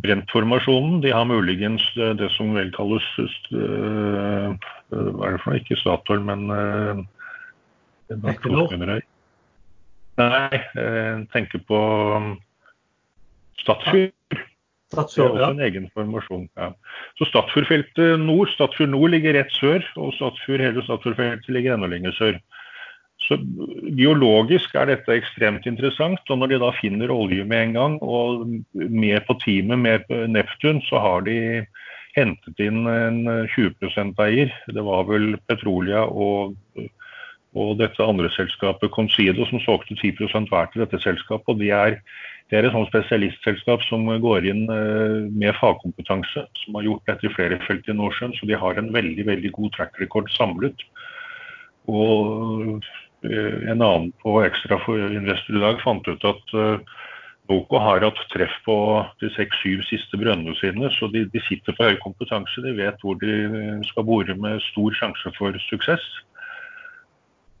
S2: brent formasjonen. De har muligens det som vel kalles Hva er det for noe? Ikke Statoil, men
S1: Equinor?
S2: Nei, jeg tenker på Statsfyr.
S1: Statfjord,
S2: er også en egen formasjon. Ja. Så Statfjordfeltet nord, Statfjord nord ligger rett sør, og Statfjord, hele Statfjordfeltet ligger enda lenger sør. Så Geologisk er dette ekstremt interessant. og Når de da finner olje med en gang, og med på teamet med Neptun, så har de hentet inn en 20 %-eier. Det var vel Petrolia og, og dette andre selskapet Consido som solgte 10 hver til dette selskapet. og de er det er et sånt spesialistselskap som går inn eh, med fagkompetanse, som har gjort dette i flere felt i Nordsjøen. Så de har en veldig veldig god track record samlet. Og eh, en annen på Ekstra investor i dag fant ut at eh, Noco har hatt treff på de seks-syv siste brønnene sine, så de, de, sitter på høy kompetanse. De vet hvor de skal bore med stor sjanse for suksess.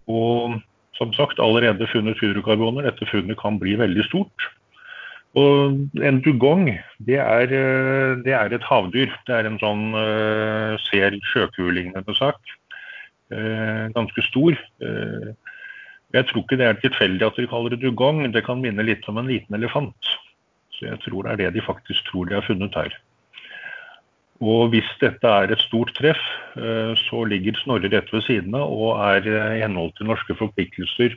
S2: Og som sagt, allerede funnet hydrokarboner. Dette funnet kan bli veldig stort. Og en dugong, det er, det er et havdyr. Det er en sånn uh, sel sjøkuelignende sak. Uh, ganske stor. Uh, jeg tror ikke det er tilfeldig at de kaller det dugong. Det kan minne litt om en liten elefant. Så jeg tror det er det de faktisk tror de har funnet her. Og hvis dette er et stort treff, eh, så ligger Snorre rett ved siden av og er i henhold til norske forpliktelser,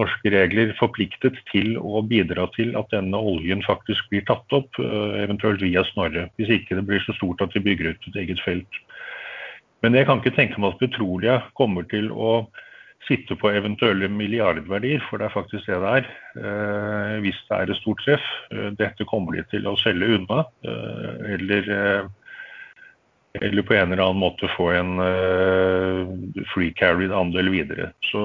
S2: norske regler, forpliktet til å bidra til at denne oljen faktisk blir tatt opp, eh, eventuelt via Snorre. Hvis ikke det blir så stort at vi bygger ut et eget felt. Men jeg kan ikke tenke meg at Petrolia kommer til å sitte på eventuelle milliardverdier, for det er faktisk det det er. Eh, hvis det er et stort treff. Eh, dette kommer de til å selge unna. Eller, eller, på en eller annen måte få en free carried andel videre. Så,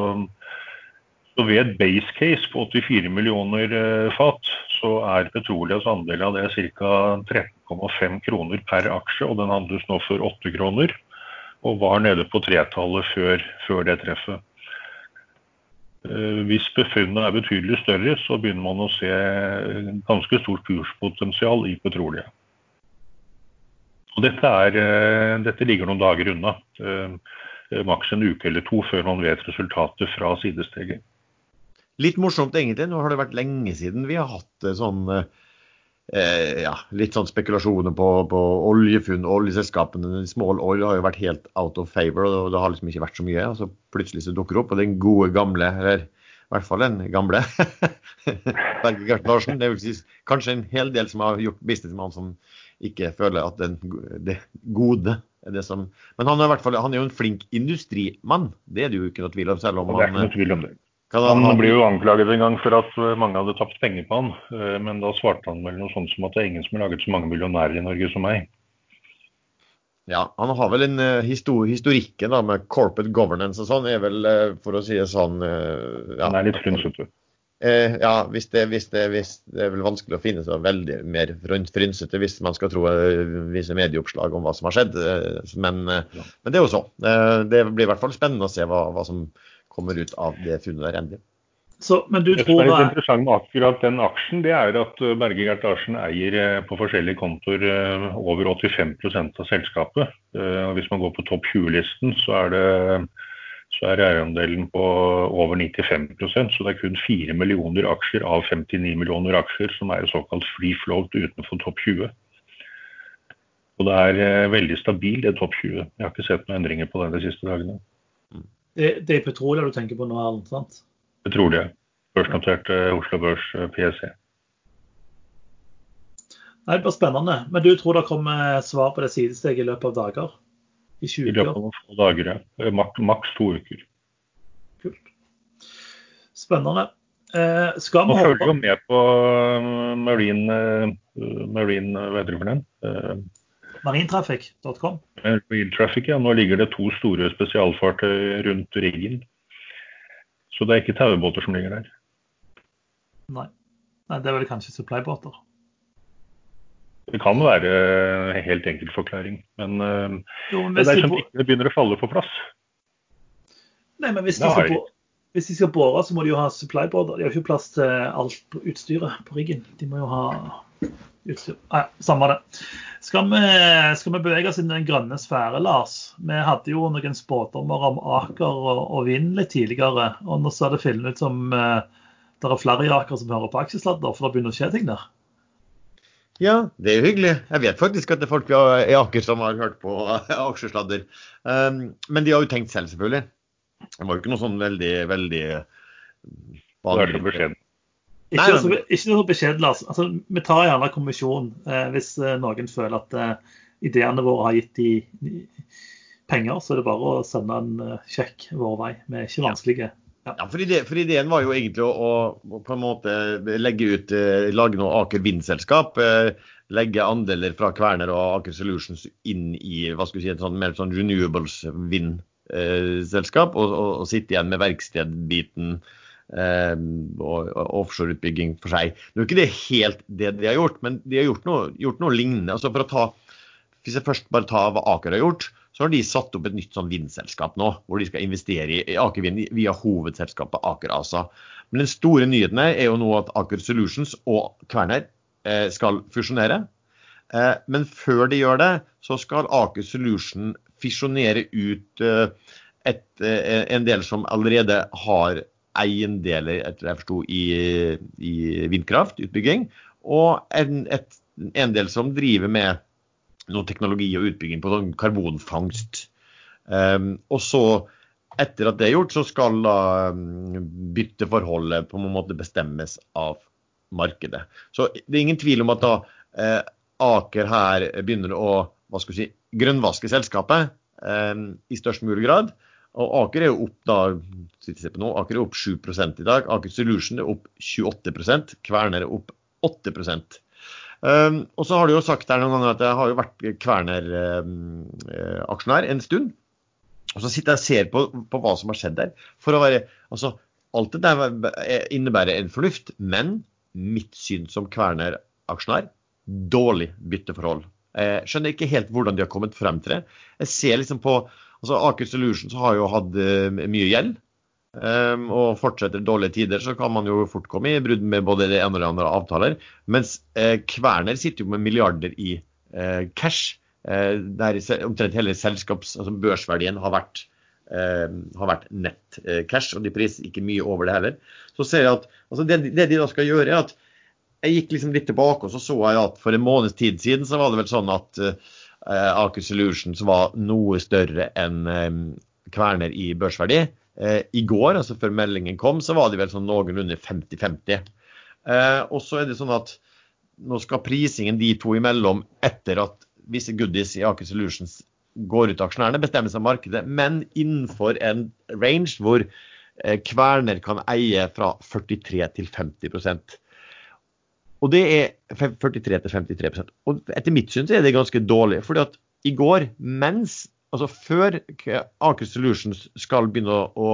S2: så, ved base case på 84 millioner eh, fat, så er Petrolias andel av det ca. 13,5 kroner per aksje, og den handles nå for 8 kroner. Og var nede på tretallet før, før det treffet. Eh, hvis befunnet er betydelig større, så begynner man å se ganske stort kurspotensial i petroleum. Og dette, er, eh, dette, ligger noen dager unna. Maks en uke eller to før man vet resultatet fra sidesteget.
S3: Litt morsomt egentlig. Nå har det vært lenge siden vi har hatt sånn eh, ja, litt sånn spekulasjoner på, på oljefunn. Oljeselskapene Small Oil har jo vært helt out of favor, og det har liksom ikke vært så mye. og så Plutselig så dukker det opp, og den gode gamle, eller i hvert fall den gamle, Berge Gert Larsen. Det vil si kanskje en hel del som har gjort business med han som ikke føler at den, det gode er det som Men han er, i hvert fall, han er jo en flink industrimann. Det er det jo ikke noe tvil om. selv om
S2: han... Han, han ble jo anklaget en gang for at eh, mange hadde tapt penger på han, eh, men da svarte han vel noe sånt som at det er ingen som har laget så mange millionærer i Norge som meg.
S3: Ja, han har vel en uh, historikken da, med corporate governance og sånn, er vel, for å si det sånn
S2: ja. Han er litt frynsete.
S3: ja, hvis det, hvis, det, hvis det, er vel vanskelig å finne så veldig mer frynsete hvis man skal tro visse medieoppslag om hva som har skjedd. Men, ja. men det er jo så. det blir i hvert fall spennende å se hva, hva som kommer ut av det funnet der endelig.
S1: Så, men du
S2: det
S1: tror...
S2: som er litt interessant med akkurat den aksjen, det er at eh, Berge Gert Larsen eier eh, på forskjellige kontoer eh, over 85 av selskapet. Hvis man går på topp 20-listen, så er det så er eierandelen på over 95% så det er kun 4 millioner aksjer av 59 millioner aksjer som er såkalt free float utenfor topp 20. Og det er veldig stabilt, det topp 20. Jeg har ikke sett noen endringer på det de siste dagene.
S1: Det, det er Petrolia du tenker på nå, Erlend? sant?
S2: Petrolia. Børsnotert uh, Oslo Børs PSE. eh, PSC.
S1: Nei, Det blir spennende. Men du tror det kommer svar på det sidesteget i løpet av dager? I 20?
S2: I løpet av noen få dager, ja. Eh, maks, to uker.
S1: Kult. Spennende. Eh, skal
S2: vi Nå følger vi jo med på Marine, marine hva heter det for den?
S1: Marintraffic.com?
S2: Marintraffic, ja. Nå ligger det to store spesialfartøy rundt riggen. Så det er ikke tauebåter som ligger der.
S1: Nei. Nei det er vel kanskje supplybåter?
S2: Det kan være en helt enkel forklaring, men, eh, jo, men det er som ikke begynner å falle på plass.
S1: Nei, men hvis de, skal, bo, hvis de skal bore, så må de jo ha supplybåter. De har ikke plass til alt utstyret på riggen. De må jo ha Nei, samme det. Skal vi, skal vi, bevege oss inn i den grønne sfære, Lars? Vi hadde jo noen spådommer om Aker og, og Vind litt tidligere. og Nå ser det filmet ut som uh, det er flere i Aker som hører på aksjesladder, for det begynner å skje ting der.
S3: Ja, det er jo hyggelig. Jeg vet faktisk at det er folk i Aker som har hørt på aksjesladder. Um, men de har jo tenkt selv, selvfølgelig. Det var jo ikke noe sånn veldig, veldig
S2: vanlig.
S1: Ikke, Nei, altså, ikke noe beskjed, Lars. Altså, vi tar gjerne kommisjon eh, hvis eh, noen føler at eh, ideene våre har gitt de, de, penger. Så er det bare å sende en uh, sjekk vår vei. Vi er ikke vanskelige.
S3: Ja, ja for, ide, for, ideen var jo egentlig å, å, på en måte legge ut, eh, lage noe Aker Vind-selskap. Eh, legge andeler fra Kverner og Aker Solutions inn i hva skal vi si, et sånn, mer sånn renewables vind-selskap. Og, og, og, sitte igjen med verkstedbiten eh, og, og offshoreutbygging for seg. Nå er ikke det helt det de har gjort, men de har gjort noe, gjort noe lignende. Altså for å ta, hvis jeg først bare tar hva Aker har gjort, så har de satt opp et nytt sånn vindselskap nå, hvor de skal investere i Aker Vind via hovedselskapet Aker ASA. Men den store nyheten er jo nå at Aker Solutions og Kværner eh, skal fusjonere. Eh, men før de gjør det, så skal Aker Solution fisjonere ut eh, et, en del som allerede har eiendeler etter jeg forsto, i, i vindkraftutbygging, og en, et, en del som driver med noe teknologi og utbygging på sånn karbonfangst. Um, og så, etter at det er gjort, så skal da um, bytteforholdet på en måte bestemmes av markedet. Så det er ingen tvil om at da eh, Aker her begynner å hva skal si, grønnvaske selskapet eh, i størst mulig grad. Og Aker er jo opp da, nå, Aker er opp 7 i dag. Aker Solution er opp 28% Kverner er opp 8 Um, og så har du jo sagt her noen ganger at jeg har jo vært Kværner-aksjonær um, en stund. Og så sitter jeg og ser på, på, hva som har skjedd der. For å være, altså, Alt det der innebærer en fornuft, men mitt syn som Kværner-aksjonær dårlig bytteforhold. Jeg skjønner ikke helt hvordan de har kommet frem til det. Jeg ser liksom på altså Aker Solutions har jo hatt uh, mye gjeld. Um, og fortsetter dårlige tider, så kan man jo fort komme i brudd med både det ene og det andre avtaler. Mens uh, Kværner sitter jo med milliarder i uh, cash. Uh, der omtrent hele selskaps, altså børsverdien har vært, har vært nett cash, og de priser ikke mye over det heller. Så ser jeg at altså det, det, de da skal gjøre, er at jeg gikk liksom litt tilbake og så så jeg at for en måneds tid siden så var det vel sånn at Aker Solutions var noe større enn Kverner i børsverdi. Eh, I går, altså før meldingen kom, så var de vel sånn noenlunde 50-50. Eh, og så er det sånn at nå skal prisingen de to imellom etter at visse goodies i Aker Solutions går ut av aksjonærene, bestemmes av markedet, men innenfor en range hvor eh, Kverner kan eie fra 43 til 50 Og det er 43 til 53% Og etter mitt syn så er det ganske dårlig. fordi at i går, mens altså Før Aker Solutions skal begynne å,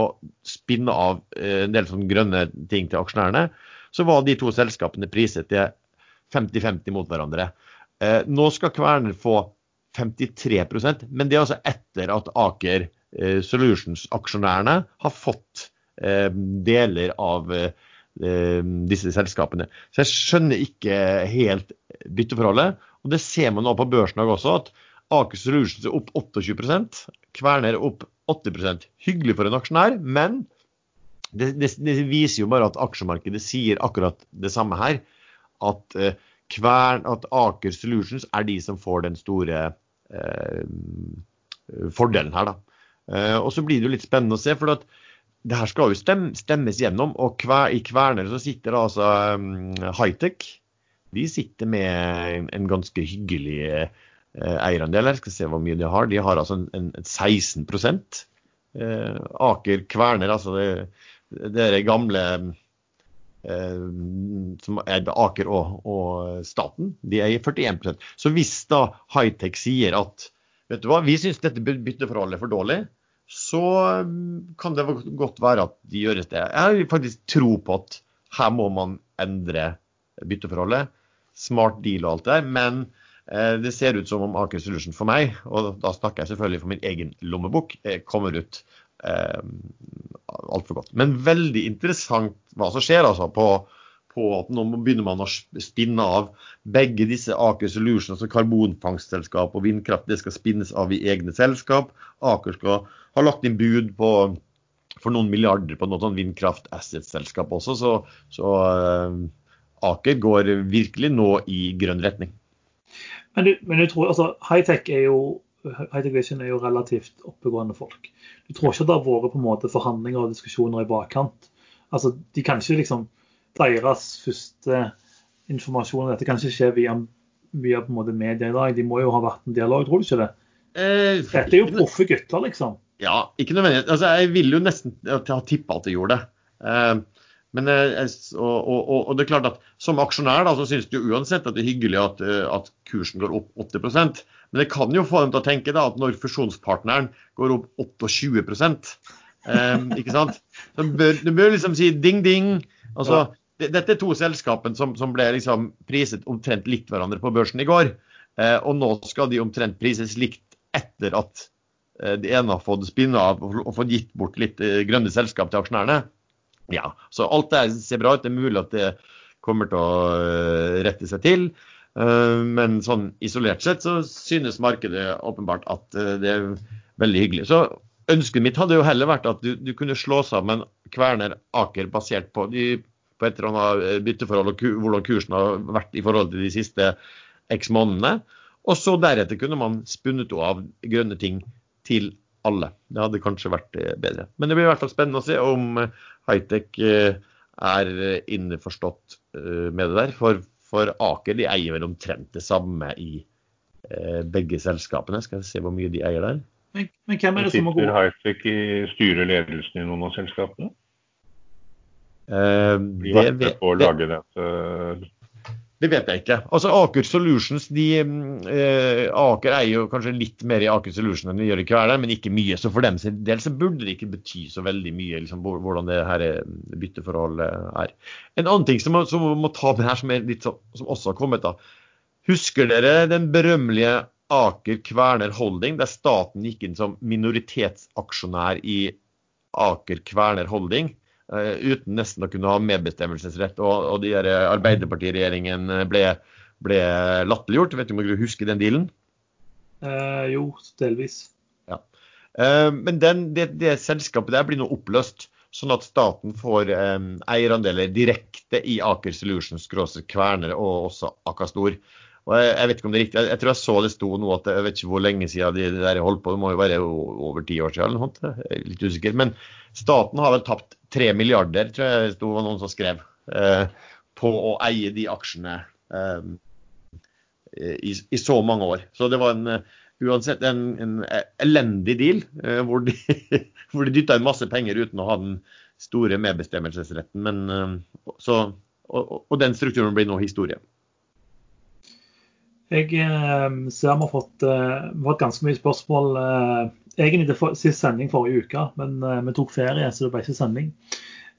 S3: spinne av eh, en del sånne grønne ting til aksjonærene, så var de to selskapene priset til 50-50 mot hverandre. Eh, nå skal Kværner få 53% men det er altså etter at Aker eh, Solutions-aksjonærene har fått deler av disse selskapene. Så jeg skjønner ikke helt bytteforholdet. Og det ser man nå på Børsdag også, at Aker Solutions er opp 28 Kverner er opp 80%. Hyggelig for en aksjonær, men det, det, det, viser jo bare at aksjemarkedet sier akkurat det samme her. At, eh, kvern, at Aker Solutions er de som får den store eh, fordelen her. da. Eh, og så blir det jo litt spennende å se. for at det her skal jo stemme, stemmes gjennom. Og hver, i Kverner så sitter altså um, Hightech. De sitter med en ganske hyggelig eierandel her. Skal se hvor mye de har. De har altså en, en, en 16 uh, Aker Kverner, altså det, det er gamle uh, som er Aker og, og, staten, de eier 41% Så hvis da Hightech sier at vet du hva, vi syns dette bytteforholdet er for dårlig, så mm, kan det godt være at de gjøres det. Jeg har faktisk tro på at her må man endre bytteforholdet. Smart deal og alt det der. Men Eh, det ser ut som om Aker Solution for meg, og da snakker jeg selvfølgelig for min egen lommebok, eh, kommer ut eh, altfor godt. Men veldig interessant hva som skjer altså på, på at nå begynner man å spinne av begge disse Aker Solutions, altså karbonfangstselskap og vindkraft. Det skal spinnes av i egne selskap. Aker skal ha lagt inn bud på for noen milliarder på noe sånn vindkraft-asset-selskap også, så, så uh, Aker går virkelig nå i grønn retning.
S1: Men du, men du tror, altså, Hightech er jo Hightech Vision er jo relativt oppegående folk. Du tror ikke det har vært på en måte forhandlinger og diskusjoner i bakkant? Altså, de kan ikke liksom Deres første informasjon dette kan ikke skje via, via media i dag. De må jo ha vært en dialog, tror du ikke det? Eh, dette er jo proffe gutter, liksom.
S3: Ja, ikke nødvendigvis. Altså, jeg ville jo nesten ha tippa at de gjorde det. Eh, men, eh, og, og, og, det er klart at Som aksjonær da, så synes du uansett at det er hyggelig at, at, kursen går opp 80% Men det kan jo få dem til å tenke da, at når fusjonspartneren går opp 28 Um, ikke sant? Så bør, du bør liksom si ding-ding. Altså. Dette er to selskapene som, som, ble liksom priset omtrent likt hverandre på børsen i går. Eh, og nå skal de omtrent prises likt etter at eh, de ene har fått spinne av og, fått gitt bort litt eh, grønne selskap til aksjonærene. Ja, så alt det ser bra ut. Det er mulig at det kommer til å rette seg til. Men sånn isolert sett så synes markedet åpenbart at det er veldig hyggelig. Så Ønsket mitt hadde jo heller vært at du, du kunne slå sammen Kverner Aker basert på, de, på et eller annet eh, bytteforhold og hvordan kursen har vært i forhold til de siste x månedene. Og så deretter kunne man spunnet av grønne ting til alle. Det hadde kanskje vært eh, bedre. Men det blir i hvert fall spennende å se om eh, hightech er innforstått med det der. For, for Aker de eier vel omtrent det samme i begge selskapene. Skal vi se hvor mye de eier der.
S1: Men, men hvem er det som må gå
S2: Sitter Hightech i styret i noen av selskapene?
S3: Uh,
S2: de det, vet, på å lage det,
S3: det vet jeg ikke. Altså Aker Solutions de, eh, Aker eier jo kanskje litt mer i Aker Solutions enn de gjør i Kværner, men ikke mye. Så for dem sin del så burde det ikke bety så veldig mye liksom, hvordan det her bytteforholdet er. En annen ting som, som må ta med her, som, litt, som også har kommet da. Husker dere den berømmelige Aker Kværner Holding, der staten gikk inn som minoritetsaksjonær i Aker Kværner Holding. Uh, uten nesten å kunne ha medbestemmelsesrett. Og, og de der Arbeiderpartiregjeringen ble, ble latterliggjort. Vet du om du husker den dealen?
S1: Eh, jo, delvis.
S3: Ja. Eh, men den, det, det, selskapet der blir nå oppløst, sånn at staten får eh, eierandeler direkte i Aker Solutions, Kværner og også Akastor. Og jeg, jeg, vet ikke om det er riktig, jeg, jeg, tror jeg så det sto noe at jeg vet ikke hvor lenge siden de, de der holdt på, det må jo være over ti år siden litt usikker. Men staten har vel tapt tre milliarder, tror jeg det var noen som skrev, eh, på å eie de aksjene eh, i, i, så mange år. Så det var en uansett en, en elendig deal, eh, hvor de, hvor de dytta inn masse penger uten å ha den store medbestemmelsesretten. Men, eh, så, og, og den strukturen blir nå historie.
S1: Jeg eh, ser vi har fått, eh, fått, ganske mye spørsmål eh, egentlig til sist sending forrige uke, men eh, vi tok ferie, så det ble ikke sending.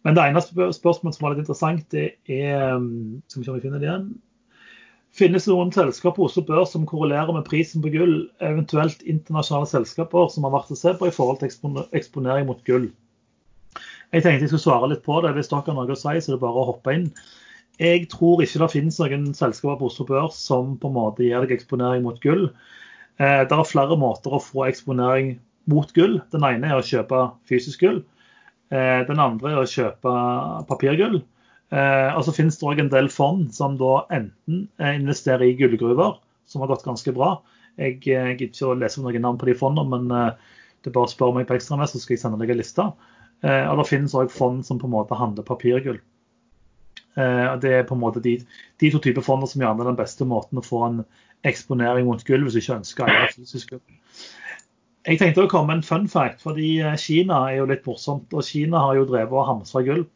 S1: Men det eneste spørsmålet som var litt interessant, det er Skal vi se om vi finner det igjen. Finnes det noen selskaper på Oslo Børs som korrelerer med prisen på gull, eventuelt internasjonale selskaper som har vært å se på i forhold til eksponering mot gull? Jeg tenkte jeg skulle svare litt på det. Hvis dere har noe å si, så er det bare å hoppe inn. Jeg tror ikke det finnes noen selskaper på Oslo Børs som på en måte gir deg eksponering mot gull. Eh, det er flere måter å få eksponering mot gull. Den ene er å kjøpe fysisk gull. Eh, den andre er å kjøpe papirgull. Eh, og så finnes det òg en del fond som da enten investerer i gullgruver, som har gått ganske bra. Jeg gidder ikke å lese noen navn på de fondene, men det er bare å spørre meg på ekstramest, så skal jeg sende deg en liste. Og det finnes òg fond som på en måte handler papirgull. Eh, det er på en måte de, de to typer fonder som gjerne er den beste måten å få en eksponering mot gulv hvis du ikke ønsker å fysisk gulv. Jeg tenkte å komme med en fun fact, fordi eh, Kina er jo litt morsomt. Og Kina har jo drevet og hamstra gulv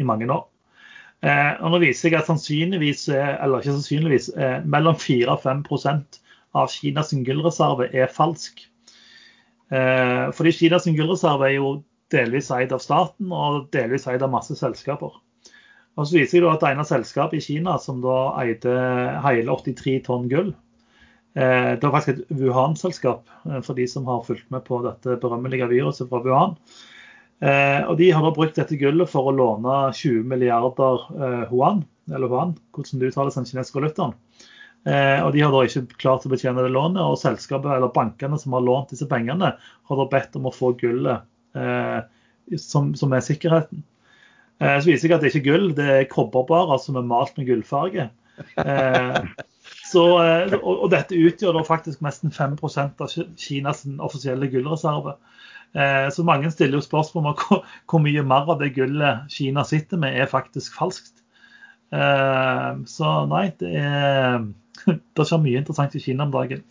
S1: i mange år. Eh, og nå viser jeg at sannsynligvis, eller ikke sannsynligvis, mellom 4 og 5% av Kinas gullreserve er falsk. Fordi Kinas gullreserve er jo delvis eid av staten og delvis eid av masse selskaper. Og så viser det at det ene selskapet i Kina som da eide hele 83 tonn gull, eh, det var faktisk et Wuhan-selskap, eh, for de som har fulgt med på dette berømmelige viruset fra Wuhan. Eh, og De har da brukt dette gullet for å låne 20 milliarder huan, eller huan, hvordan det uttales den kinesiske valutaen. Og De har da ikke klart å betjene det lånet, og selskapet eller bankene som har lånt disse pengene, har da bedt om å få gullet som, som er sikkerheten. Eh, så viser jeg at det ikke er gull, det er kobberbarer som er malt med gullfarge. Eh, så, eh, og, dette utgjør da faktisk nesten 5% av Kinas offisielle gullreserve. Så mange stiller jo spørsmål om hvor mye mer av det gullet Kina sitter med, er faktisk falskt. Så nei, det er det skjer mye interessant i Kina om dagen.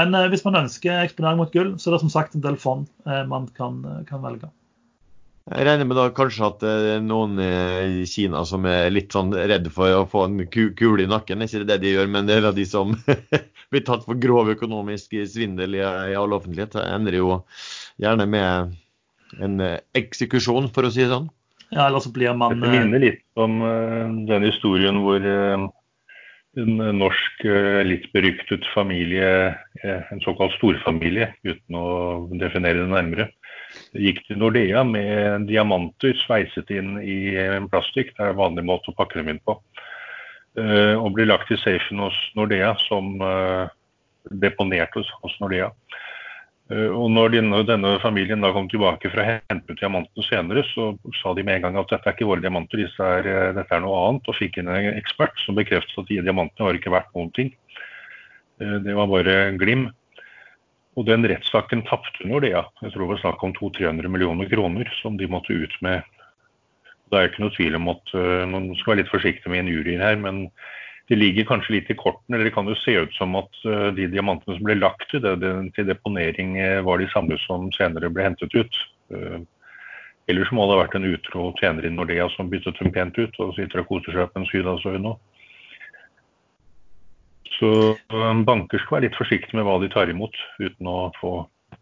S1: Men hvis man ønsker eksponering mot gull, så er det som sagt en del fond man kan, kan velge.
S3: Jeg regner med da kanskje at det er noen i Kina som er litt sånn redd for å få en kule i nakken. Ikke det de gjør, men det er de som blir tatt for grov økonomisk svindel i, i all offentlighet. Det ender jo gjerne med en eh, eksekusjon, for å si det sånn.
S1: Ja, eller så blir man
S2: Det minner litt om uh, den historien hvor en norsk litt beryktet familie, en såkalt storfamilie, uten å definere det nærmere, gikk til Nordea med diamanter sveiset inn i en plastikk. Det er en vanlig måte å pakke dem inn på. Og ble lagt i safen hos Nordea som deponert hos, hos Nordea. Eh, og når denne, denne, familien da kom tilbake for å hente ut diamantene senere, så sa de med en gang at dette er ikke våre diamanter, er, eh, dette er noe annet. Og fikk inn en ekspert som bekreftet at de diamantene var ikke verdt noen ting. Eh, det var bare glim. Og den rettssaken tapte Nordea. Jeg tror det var snakk om 200-300 millioner kroner som de måtte ut med. Det er ikke noe tvil om at Man skal være litt forsiktig med injurier her, men det ligger kanskje litt i kortene. eller Det kan jo se ut som at uh, de diamantene som ble lagt til, det, til deponering, uh, var de samme som senere ble hentet ut. Eller må det ha vært en utro tjener i Nordea som byttet dem pent ut og sitter og koser seg på en sydhavsøy nå. Så banker skal være litt forsiktige med hva de tar imot, uten å få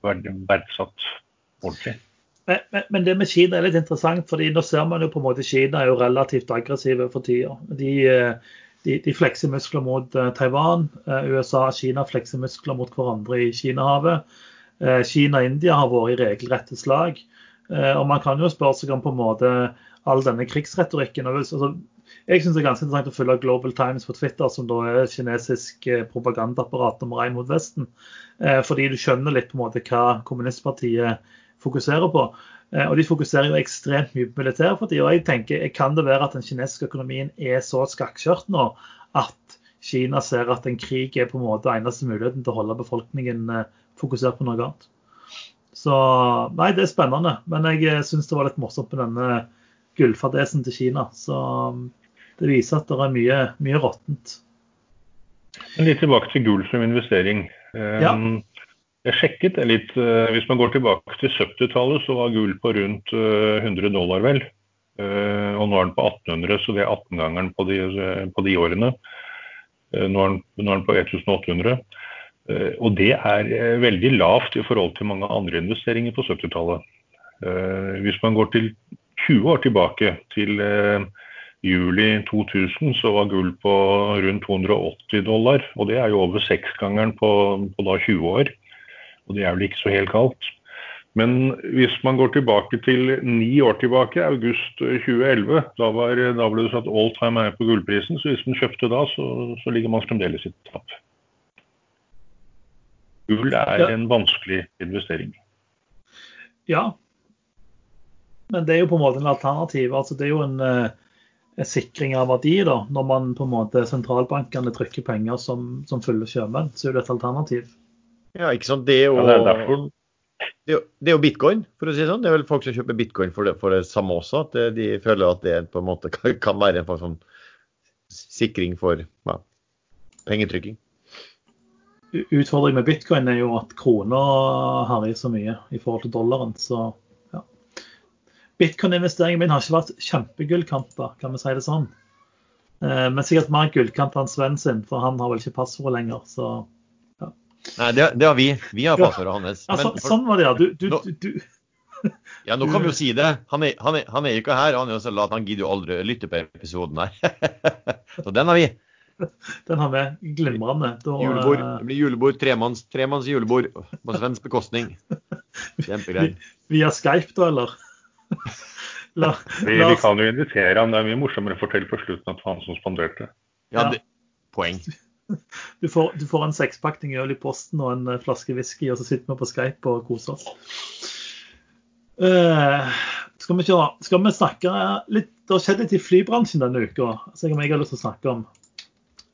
S2: verdsatt ordentlig.
S1: Men, men, men, det med Kina er litt interessant, fordi nå ser man jo på en måte Kina er jo relativt aggressive for tida. De, de, de flekser muskler mot uh, Taiwan. Uh, USA og Kina flekser muskler mot hverandre i Kinahavet. Kina og India har vært i regelrette slag. og man kan jo spørre seg om på en måte all denne krigsretorikken. Altså, jeg syns det er ganske interessant å følge Global Times på Twitter, som da er kinesisk propagandaapparat nummer én mot Vesten. fordi du skjønner litt på en måte hva kommunistpartiet fokuserer på. Eh, og De fokuserer jo ekstremt mye på militæret for tida. Jeg tenker, kan det være at den kinesiske økonomien er så skakkjørt nå at Kina ser at en krig er på en måte eneste muligheten til å holde befolkningen eh, fokusert på noe annet. Så nei, det er spennende. Men jeg eh, syns det var litt morsomt med denne gullfadesen til Kina. Så det viser at det er mye, mye råttent.
S2: Litt tilbake til gull som investering. Ja. Jeg sjekket det litt. Eh, hvis man går tilbake til 70-tallet, så var gull på rundt 100 eh, dollar, vel. Eh, og nå er den på 1800, så det er 18-gangeren på, på, de årene. Nå er, den, nå er den på 1800. Og det er veldig lavt i forhold til mange andre investeringer på 70-tallet. Hvis man går til 20 år tilbake, til juli 2000, så var gull på rundt 280 dollar. Og det er jo over seksgangeren på, på da 20 år. Og det er vel ikke så helt kaldt. Men hvis man går tilbake til ni år tilbake, august 2011, da, var, da ble det satt all time high på gullprisen. Så hvis man kjøpte da, så, så ligger man fremdeles i tap. Gull er en vanskelig investering.
S1: Ja, men det er jo på en måte en alternativ. altså Det er jo en, uh, en sikring av verdi da, når man på en måte sentralbankene trykker penger som, som fulle sjømenn. Så er det et alternativ.
S3: Ja, ikke sant. Det er jo, ja, det er det, er, det er jo bitcoin, for å si det sånn. Det er vel folk som kjøper bitcoin for det, for det samme også. At de føler at det på en måte kan være en sånn sikring for ja, pengetrykking.
S1: Utfordringen med bitcoin er jo at krona herjer så mye i forhold til dollaren. Så. Bitcoin-investeringen min har ikke vært kjempegullkanter, kan vi si det sånn. Eh, men sikkert mer gullkant enn Sven sin, for han har vel ikke passordet lenger. så
S3: Nei, det, det, har vi. Vi har passordet hans.
S1: Ja, så, sånn var det, ja. Du, du, du,
S3: du. Ja, nå kan vi jo si det. Han er, han er, han er ikke her. Han er jo så lat, han gidder jo aldri å lytte på episoden her. så den har vi.
S1: Den har vi. Glimrende.
S3: julebord. Eh, det blir julebord. Tremanns, tremanns julebord på svensk bekostning. Kjempegreier.
S1: Via Skype, da, eller?
S2: La, vi, vi, kan jo invitere han. Det er mye morsommere å fortelle på slutten at det var han som spanderte.
S3: Ja, det, poeng.
S1: Du får, du får en sekspakning øl i posten og en eh, flaske whisky, og så sitter vi på Skype og koser oss. Uh, skal, vi kjøre, skal vi snakke litt Det har skjedd litt i flybransjen denne uka som jeg har lyst til å snakke om.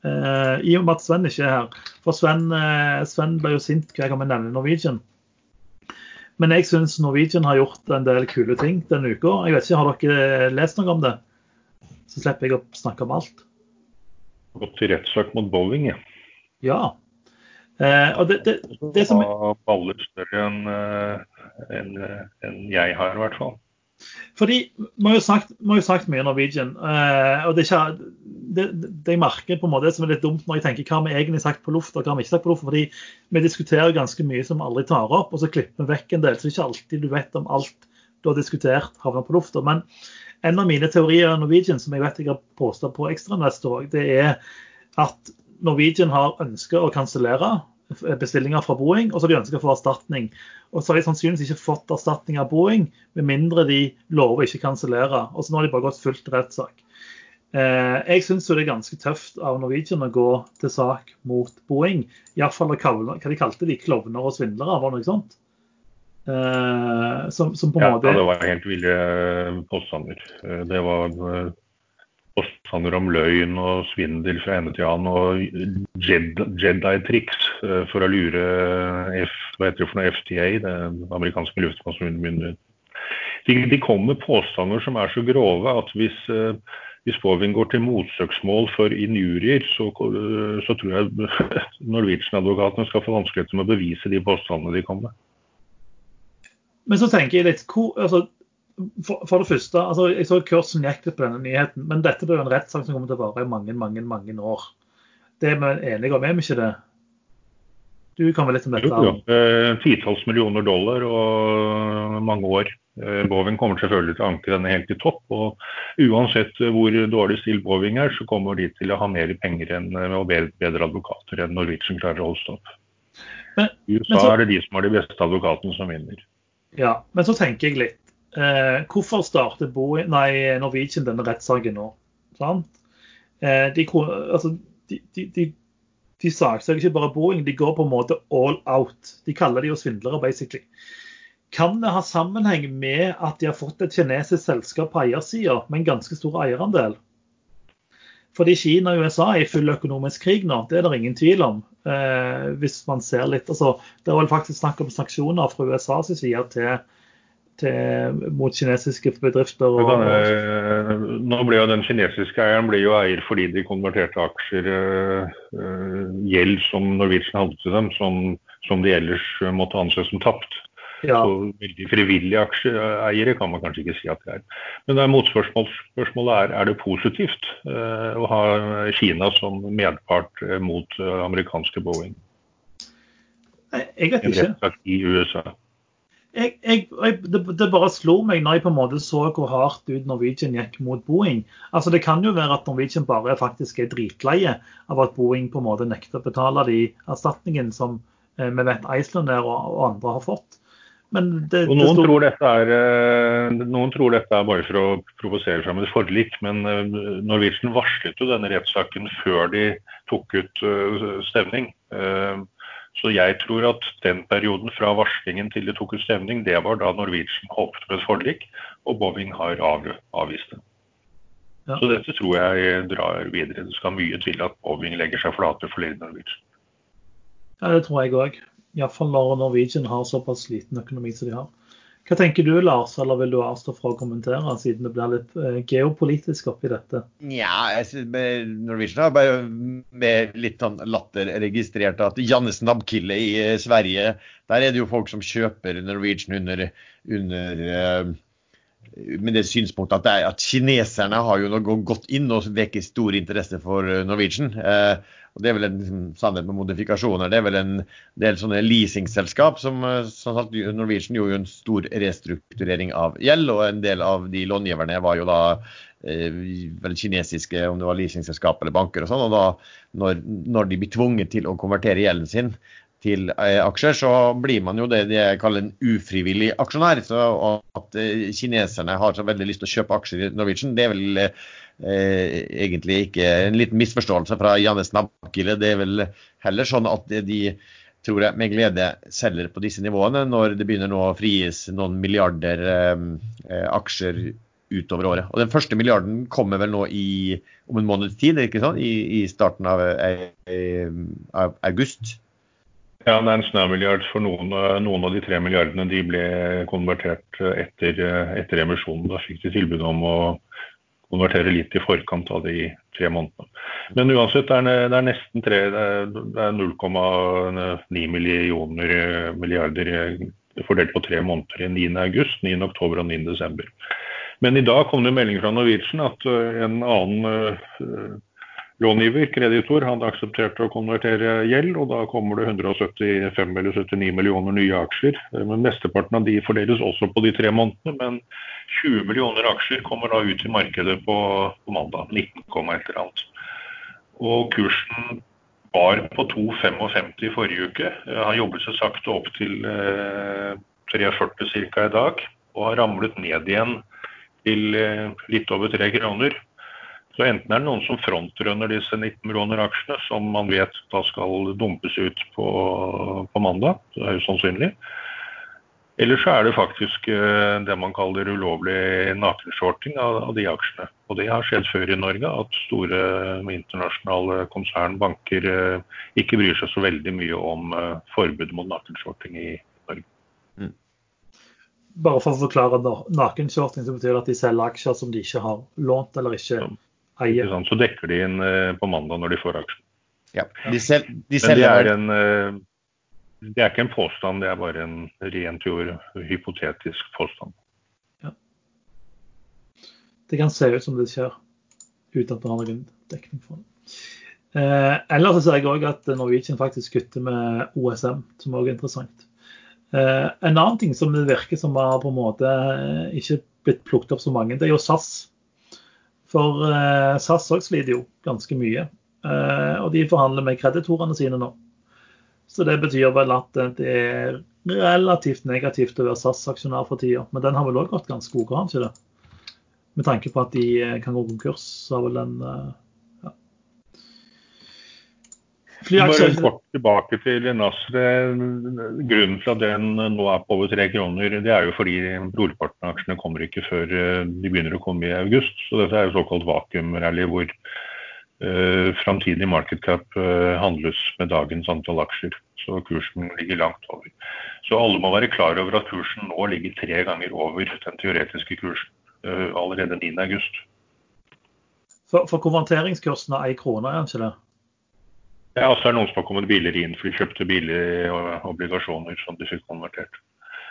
S1: Uh, I og med at Sven ikke er her. For Sven, uh, Sven ble jo sint hver gang vi nevner Norwegian. Men jeg syns Norwegian har gjort en del kule ting denne uka. Jeg vet ikke, Har dere lest noe om det? Så slipper jeg å snakke om alt
S2: gått til rettssak mot Boeing.
S1: Ja. ja. Eh, og det, det, det som
S2: Baller større enn eh, en, en jeg har, i hvert fall.
S1: Fordi Vi har jo sagt, har jo sagt mye Norwegian. Eh, og det, ikke, det, det jeg merker på en måte som er litt dumt når jeg tenker hva har vi egentlig sagt på luft og hva har vi ikke sagt på luft. fordi Vi diskuterer ganske mye som aldri tar opp, og så klipper vi vekk en del. Så det er ikke alltid du vet om alt du har diskutert, havner på lufta. Men en av mine teorier om Norwegian, som jeg vet jeg har posta på Ekstrainvestor òg, det er at Norwegian har ønska å kansellere bestillinger fra Boeing, og så har de ønska å få erstatning. Og så har de sannsynligvis ikke fått erstatning av Boeing, med mindre de lover ikke kansellere. Og så nå har de bare gått fullt rettssak. Eh, jeg syns det er ganske tøft av Norwegian å gå til sak mot Boeing. Iallfall hva de kalte de klovner og svindlere, var det noe sånt?
S2: Eh, som, som, på en ja, måte Ja, det var helt ville påstander. Eh, det var påstander om løgn og svindel fra ende til annen og Jedi-triks for å lure F, hva heter det for noe, FTA, det amerikanske luftfartsmyndigheten. De, kommer med påstander som er så grove at hvis hvis Bovin går til motsøksmål for injurier, så, så tror jeg Norwegian-advokatene skal få vanskeligheter med å bevise de påstandene de kommer med.
S1: Men så tenker jeg litt, altså, for, for, det første, altså, Jeg så kursen gikk litt på denne nyheten, men dette blir jo en rettssak som kommer til å vare i mange mange, mange år. Det er vi enige om, er vi ikke det? Du kan vel litt om dette?
S2: Jo, jo. Eh, titalls millioner dollar og mange år. Boving Boeing kommer selvfølgelig til å anke denne helt til topp. og Uansett hvor dårlig stilt Boeing er, så kommer de til å ha mer penger enn, eh, og bedre advokater enn Norwegian klarer å holde stopp. Men, I USA så, er det de som har de beste advokatene som vinner.
S1: Ja, Men så tenker jeg litt. Eh, hvorfor starter Boeing, nei, Norwegian denne rettssaken nå? Sant? Eh, de, altså, de, de, de, de saksøker ikke bare Boeing, de går på en måte all out. De kaller de jo svindlere, basically. Kan det ha sammenheng med at de har fått et kinesisk selskap på eiersida med en ganske stor eierandel? Fordi Kina og USA er i full økonomisk krig nå, det er det ingen tvil om. Eh, hvis man ser litt, altså, Det vel faktisk snakk om sanksjoner fra USAs side til, til, mot kinesiske bedrifter. Og,
S2: kan, nå ble jo Den kinesiske eieren ble jo eier fordi de konverterte aksjer, uh, gjeld som Norwegian hadde til dem, som, som de ellers måtte anses som tapt. Ja. Så veldig frivillige aksjeeiere kan man kanskje ikke si at det er. Men det er motspørsmålet er er det positivt uh, å ha Kina som medpart mot uh, amerikanske Boeing.
S1: Nei, Jeg vet ikke.
S2: I USA.
S1: Jeg, jeg, det, det, bare slo meg når jeg på en måte så hvor hardt ut Norwegian gikk mot Boeing. Altså Det kan jo være at Norwegian bare faktisk er dritleie av at Boeing på en måte nekter å betale de erstatningen som vi vet Iceland og, og andre har fått.
S2: Det, og noen, stod... tror er, eh, noen, tror dette er, bare for å provosere fram et forlik, men eh, Norwegian varslet jo denne rettssaken før de tok ut eh, stevning. Så jeg tror at den perioden fra varslingen til de tok ut stevning, det var da Norwegian håpet på et forlik, og Boeing har avvist det. Ja. Så dette tror jeg drar videre. Det skal mye til at Boeing legger seg flate for Lady Norwegian.
S1: Ja, det tror jeg òg. Iallfall når Norwegian har såpass liten økonomi som de har. Hva tenker du, Lars, eller vil du avstå fra å kommentere, siden det blir litt eh, geopolitisk oppi dette?
S3: Ja, Norwegian har bare med litt sånn latter registrert at Janne Nabkille i eh, Sverige, der er det jo folk som kjøper Norwegian under, under eh, med det synspunktet at, det at kineserne har jo nå gått inn og vekker stor interesse for eh, Norwegian. Eh, og Det er vel en liksom, sannhet med modifikasjoner. Det er vel en del sånne leasingselskap som, eh, som sagt, Norwegian gjorde jo en stor restrukturering av gjeld, og en del av de långiverne var jo da eh, vel kinesiske, om det var leasingselskap eller banker og sånn. og da når, når de blir tvunget til å konvertere gjelden sin til eh, aksjer, så blir man jo det de kaller en ufrivillig aksjonær. Så At eh, kineserne har så veldig lyst til å kjøpe aksjer i Norwegian, det er vel eh, egentlig ikke en liten misforståelse fra Janne Snabbkile. Det er vel heller sånn at de tror jeg med glede selger på disse nivåene når det begynner nå å frigis noen milliarder eh, aksjer utover året. Og Den første milliarden kommer vel nå i, om en måneds tid, ikke sånn? I, i starten av, eh, av august.
S2: Ja, det er en snømilliard for noen, eh, noen, av de tre milliardene de ble konvertert eh, etter, eh, etter, emisjonen. Da fikk de tilbud om å konvertere litt i forkant av de tre månedene. Men uansett, det er, det er nesten tre, det er 0,9 millioner milliarder fordelt på tre måneder. 9.8, 9.10 og 9.12. Men i dag kom det melding fra Norwegian at en annen långiver, kreditor, hadde akseptert å konvertere gjeld, og da kommer det 175 eller 79 millioner nye aksjer. Men Mesteparten av de fordeles også på de tre månedene, men 20 millioner aksjer kommer da ut i markedet på, på mandag. 19, et eller annet. Og kursen var på 2,55 i forrige uke. Han jobbet seg sakte opp til eh, 3,40 ca. i dag, og har ramlet ned igjen til eh, litt over 3 kroner. Så enten er det noen som frontrunner disse 19 millioner aksjene, som man vet da skal dumpes ut på, på mandag, det er jo sannsynlig. Eller så er det faktisk eh, det man kaller ulovlig nakenshorting av, av, de aksjene. Og det har skjedd før i Norge, at store internasjonale konsern, banker, eh, ikke bryr seg så veldig mye om forbudet mot nakenshorting i Norge. Mm.
S1: Bare for å forklare nakenshorting, så betyr det at de selger aksjer som de ikke har lånt eller ikke eier.
S2: Så dekker de inn uh, på mandag når de får aksjen.
S3: Ja, de, sel de
S2: Men det er, en, uh, det er ikke en påstand, det er bare en rent jord hypotetisk påstand. Ja.
S1: Det kan se ut som det skjer, uten at det har noen dekning for det. Eh, ellers ser jeg òg at Norwegian faktisk kutter med OSM, som òg er interessant. Eh, en annen ting som det virker som har på en måte ikke blitt plukket opp så mange, det er jo SAS. For eh, SAS òg sliter jo ganske mye. Eh, og de forhandler med kreditorene sine nå. Så det betyr vel at det er relativt negativt å være SAS-aksjonær for tida. Men den har vel òg gått ganske ok, har ikke det? Med tanke på at de eh, kan gå konkurs, så har vel den
S2: Flyaksjer. Bare kort tilbake til Nasre. Grunnen til at den nå er på over tre kroner, det er jo fordi brorparten av aksjene kommer ikke før eh, de begynner å komme i august. Så dette er jo såkalt vakuumrally hvor uh, framtidig market cap uh, handles med dagens antall aksjer. Så kursen ligger langt over. Så alle må være klar over at kursen nå ligger tre ganger over den teoretiske kursen uh, allerede 9. august.
S1: For, for konverteringskursen av én krone, er ikke det?
S2: Ja, så er det noen som har kommet biler inn, for de kjøpte biler og obligasjoner som de fikk konvertert.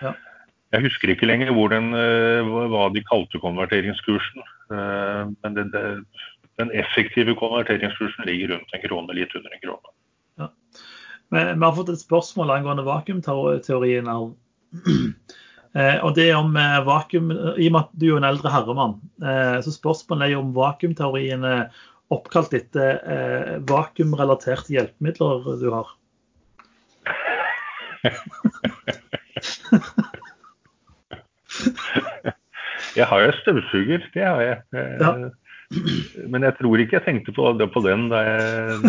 S2: Ja. Jeg husker ikke lenger den, eh, hva de kalte konverteringskursen. Eh, men det, den effektive konverteringskursen ligger rundt en krone, litt under en krone. Ja.
S1: Vi har fått et spørsmål angående vakuumteorien. Eh, og det er om vakuum, I og med at du er en eldre herremann, så spørsmålet er jo om vakuumteorien oppkalt etter eh, vakuumrelaterte hjelpemidler du har?
S2: jeg har jo støvsuger, det har jeg. Ja. Men jeg tror ikke jeg tenkte på, på den da jeg,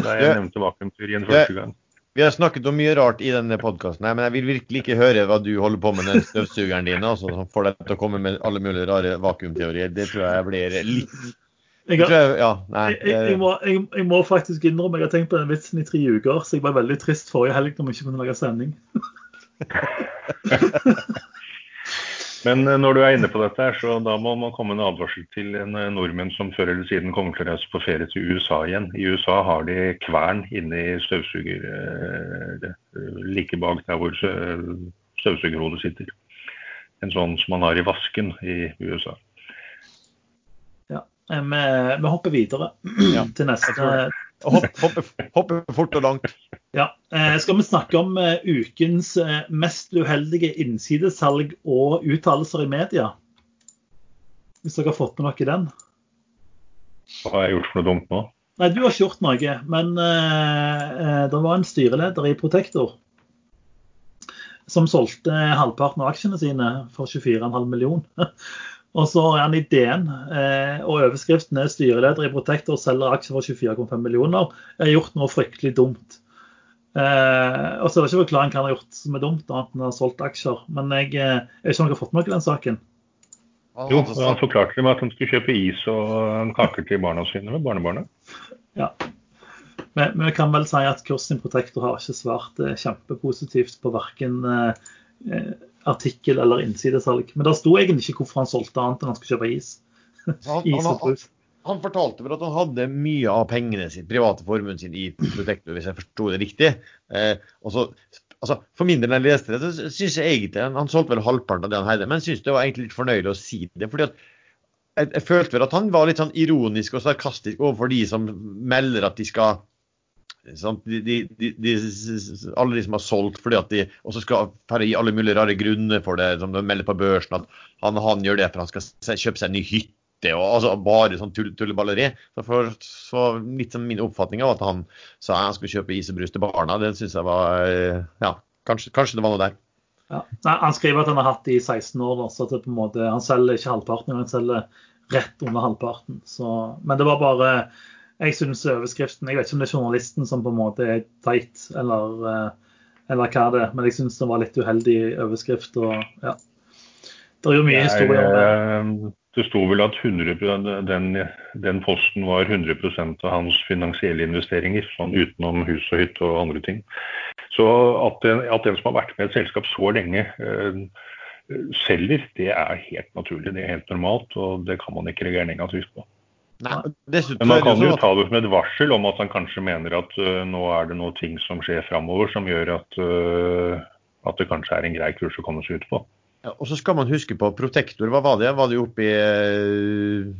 S2: da jeg nevnte vakuumteorien første gang.
S3: Vi har snakket om mye rart i denne podkasten, men jeg vil virkelig ikke høre hva du holder på med den støvsugeren din. Altså, som får deg til å komme med alle mulige rare vakuumteorier. Det tror jeg blir litt
S1: jeg, har, ja, nei, jeg, jeg, må, jeg, må, faktisk innrømme jeg har tenkt på den vitsen i tre uker, så jeg var veldig trist forrige helg når vi ikke kunne lage sending.
S2: Men eh, når du er inne på dette, her, så da må man komme en advarsel til en eh, nordmenn som før eller siden kommer til å reise på ferie til USA igjen. I USA har de kvern inni støvsuger eh, like bak der hvor støvsugerhodet sitter. En sånn som man har i vasken i USA.
S1: Eh, vi, vi hopper videre ja. til neste.
S3: Hopp, hoppe, hoppe, fort og langt.
S1: Ja. Eh, skal vi snakke om uh, ukens mest uheldige innsidesalg og uttalelser i media? Hvis dere har fått med noe i den?
S2: Hva har jeg gjort for noe dumt nå?
S1: Nei, Du har ikke gjort noe. Men uh, det var en styreleder i Protektor som solgte halvparten av aksjene sine for 24,5 millioner. Og så har han ideen, eh, og overskriften er 'Styreleder i Protector selger aksjer for 24,5 millioner'. Jeg har gjort noe fryktelig dumt. Eh, og så er det ikke forklaring hva han har gjort som er dumt, annet enn han har solgt aksjer. Men jeg, eh, jeg vet ikke om dere har fått med dere den saken?
S2: Jo, han forklarte med at han skulle kjøpe is og kaker til barna sine med barnebarnet.
S1: Ja. Men, men vi kan vel si at kursen i Protector har ikke svart kjempepositivt på verken eh, artikkel eller innsidesalg. Men det sto egentlig ikke hvorfor han solgte annet enn han skulle kjøpe is.
S3: Han, is han, han, fortalte vel at han hadde mye av pengene sitt, private formuen sin i Protector, hvis jeg forsto det riktig. Eh, så, altså, For min del, jeg leste det, så syns jeg egentlig Han solgte vel halvparten av det han heide, men syns det var egentlig litt fornøyelig å si det. fordi at jeg, jeg følte vel at han var litt sånn ironisk og sarkastisk overfor de som melder at de skal de, de, de, alle de som har solgt fordi at de også skal færre gi alle mulige rare grunner for det. som De melder på børsen at han, han gjør det for han skal kjøpe seg en ny hytte. og altså Bare sånn tull, tulleballeri. Så, for, så litt som Min oppfatning av at han sa han skulle kjøpe is og brus til barna, det syns jeg var Ja, kanskje, kanskje det var noe der.
S1: Ja. Han skriver at han har hatt det i 16 år, så det på en måte, han selger ikke halvparten, han selger rett under halvparten. Så, men det var bare Jeg syns overskriften Jeg vet ikke om det er journalisten som på en måte er teit, eller, eh, eller hva det er, men jeg syns det var litt uheldig overskrift. og ja. Det er jo mye historie om det.
S2: Eh, det sto vel at 100, den, den, posten var 100% av hans finansielle investeringer, sånn utenom hus og hytte og andre ting. Så at den, at den, som har vært med et selskap så lenge, eh, selger, det er helt naturlig. Det er helt normalt, og det kan man ikke reagere negativt på. Nei, Men man kan jo ta det som et varsel om at han kanskje mener at uh, nå er det noen ting som skjer framover som gjør at, uh, at det kanskje er en grei kurs å komme seg ut på.
S3: Ja, og så skal man huske på Protektor. Hva var det? Var det oppe i uh,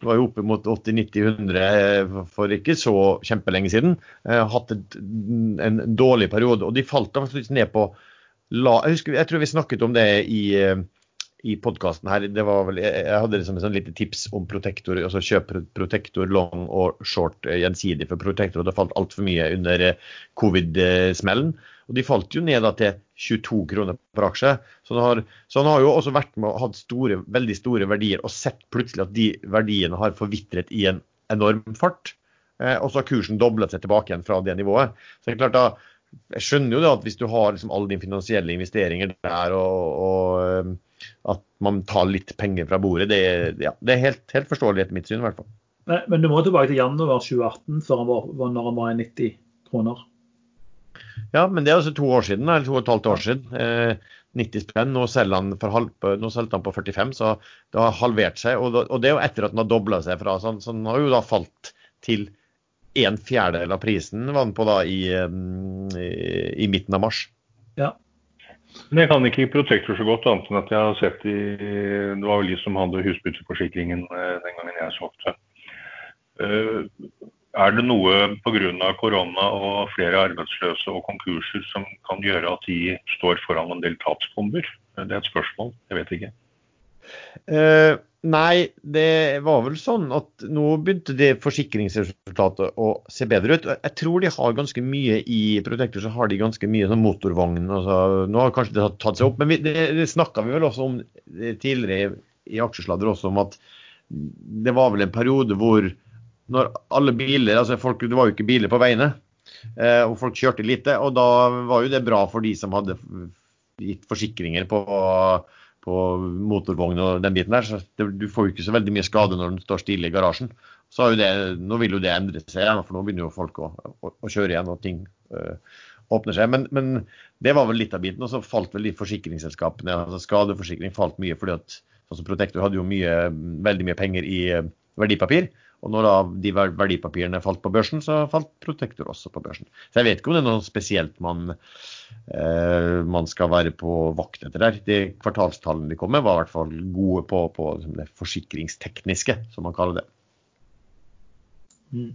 S3: var jo oppe mot 80-90-100 for ikke så kjempelenge siden. Hatt en dårlig periode. Og de falt faktisk ned på la, jeg, husker, jeg, tror vi snakket om det i, i podkasten her. Vel, jeg, hadde liksom et sånn lite tips om protektor. altså Kjøp protektor long og short eh, gjensidig. For protektor og det falt altfor mye under covid-smellen. Og de falt jo ned til 22 kroner per aksje. Så han, har, så han har jo også vært med og hatt store, veldig store verdier og sett plutselig at de verdiene har forvitret i en enorm fart. Eh, og så har kursen doblet seg tilbake igjen fra det nivået. Så det er klart da, Jeg skjønner jo det at hvis du har liksom alle dine finansielle investeringer der og, og eh, at man tar litt penger fra bordet, det, ja, det er helt, helt, forståelig etter mitt syn i hvert fall.
S1: Men du må tilbake til januar 2018 før han var, når han var i 90 kroner.
S3: Ja, men det er altså to år siden, eller to og et halvt år siden. Eh, 90 spenn. Nå han nå selger han på 45, så det har halvert seg. Og, og det er jo etter at den har dobla seg fra. Så, så han, har jo da falt til en fjerdedel av prisen var han på da i, i, i midten av mars.
S1: Ja.
S2: Men jeg kan ikke Protector så godt, annet enn at jeg har sett i Det var vel de som hadde husbytteforsikringen eh, den gangen jeg solgte. Uh, er det noe pga. korona og flere arbeidsløse og konkurser som kan gjøre at de står foran en del tapsbomber? Det er et spørsmål. Jeg vet ikke.
S3: Uh, nei, det var vel sånn at nå begynte det forsikringsresultatet å se bedre ut. Jeg tror de har ganske mye i Protector, så har de ganske mye sånn motorvogn. Altså, nå har kanskje det tatt seg opp, men vi, det, det snakka vi vel også om tidligere i aksjesladder også, om at det var vel en periode hvor når alle biler altså folk, Det var jo ikke biler på veiene, eh, og folk kjørte lite. Og da var jo det bra for de som hadde gitt forsikringer på, på motorvogn og den biten der. så det, Du får jo ikke så veldig mye skade når den står stille i garasjen. Så det, Nå vil jo det endre seg, for nå begynner jo folk å, å, å kjøre igjen og ting øh, åpner seg. Men, men, det var vel litt av biten. Og så falt vel de forsikringsselskapene. altså Skadeforsikring falt mye fordi at altså Protector hadde jo mye, veldig mye penger i øh, verdipapir. Og når da de verdipapirene falt på børsen, så falt Protektor også på børsen. Så jeg vet ikke om det er noe spesielt man, eh, man skal være på vakt etter der. De kvartalstallene de kom med, var i hvert fall gode på, på liksom det forsikringstekniske, som man kaller det.
S1: Mm.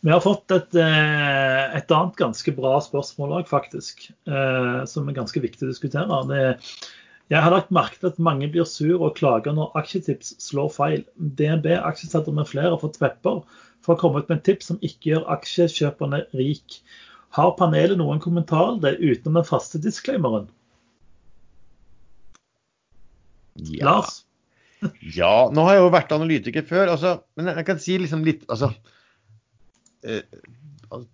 S1: Vi har fått et, eh, et, annet ganske bra spørsmål òg, faktisk. Eh, som er ganske viktig å diskutere. Det er jeg har lagt merke til at mange blir sur og klager når aksjetips slår feil. DNB aksjesetter med flere har fått tvepper for å komme ut med en tips som ikke gjør aksjekjøperne rik. Har panelet noen kommentar det utenom den faste disclaimeren?
S3: Ja. Lars? ja, nå har jeg jo vært analytiker før, altså, men jeg kan si liksom litt altså, eh,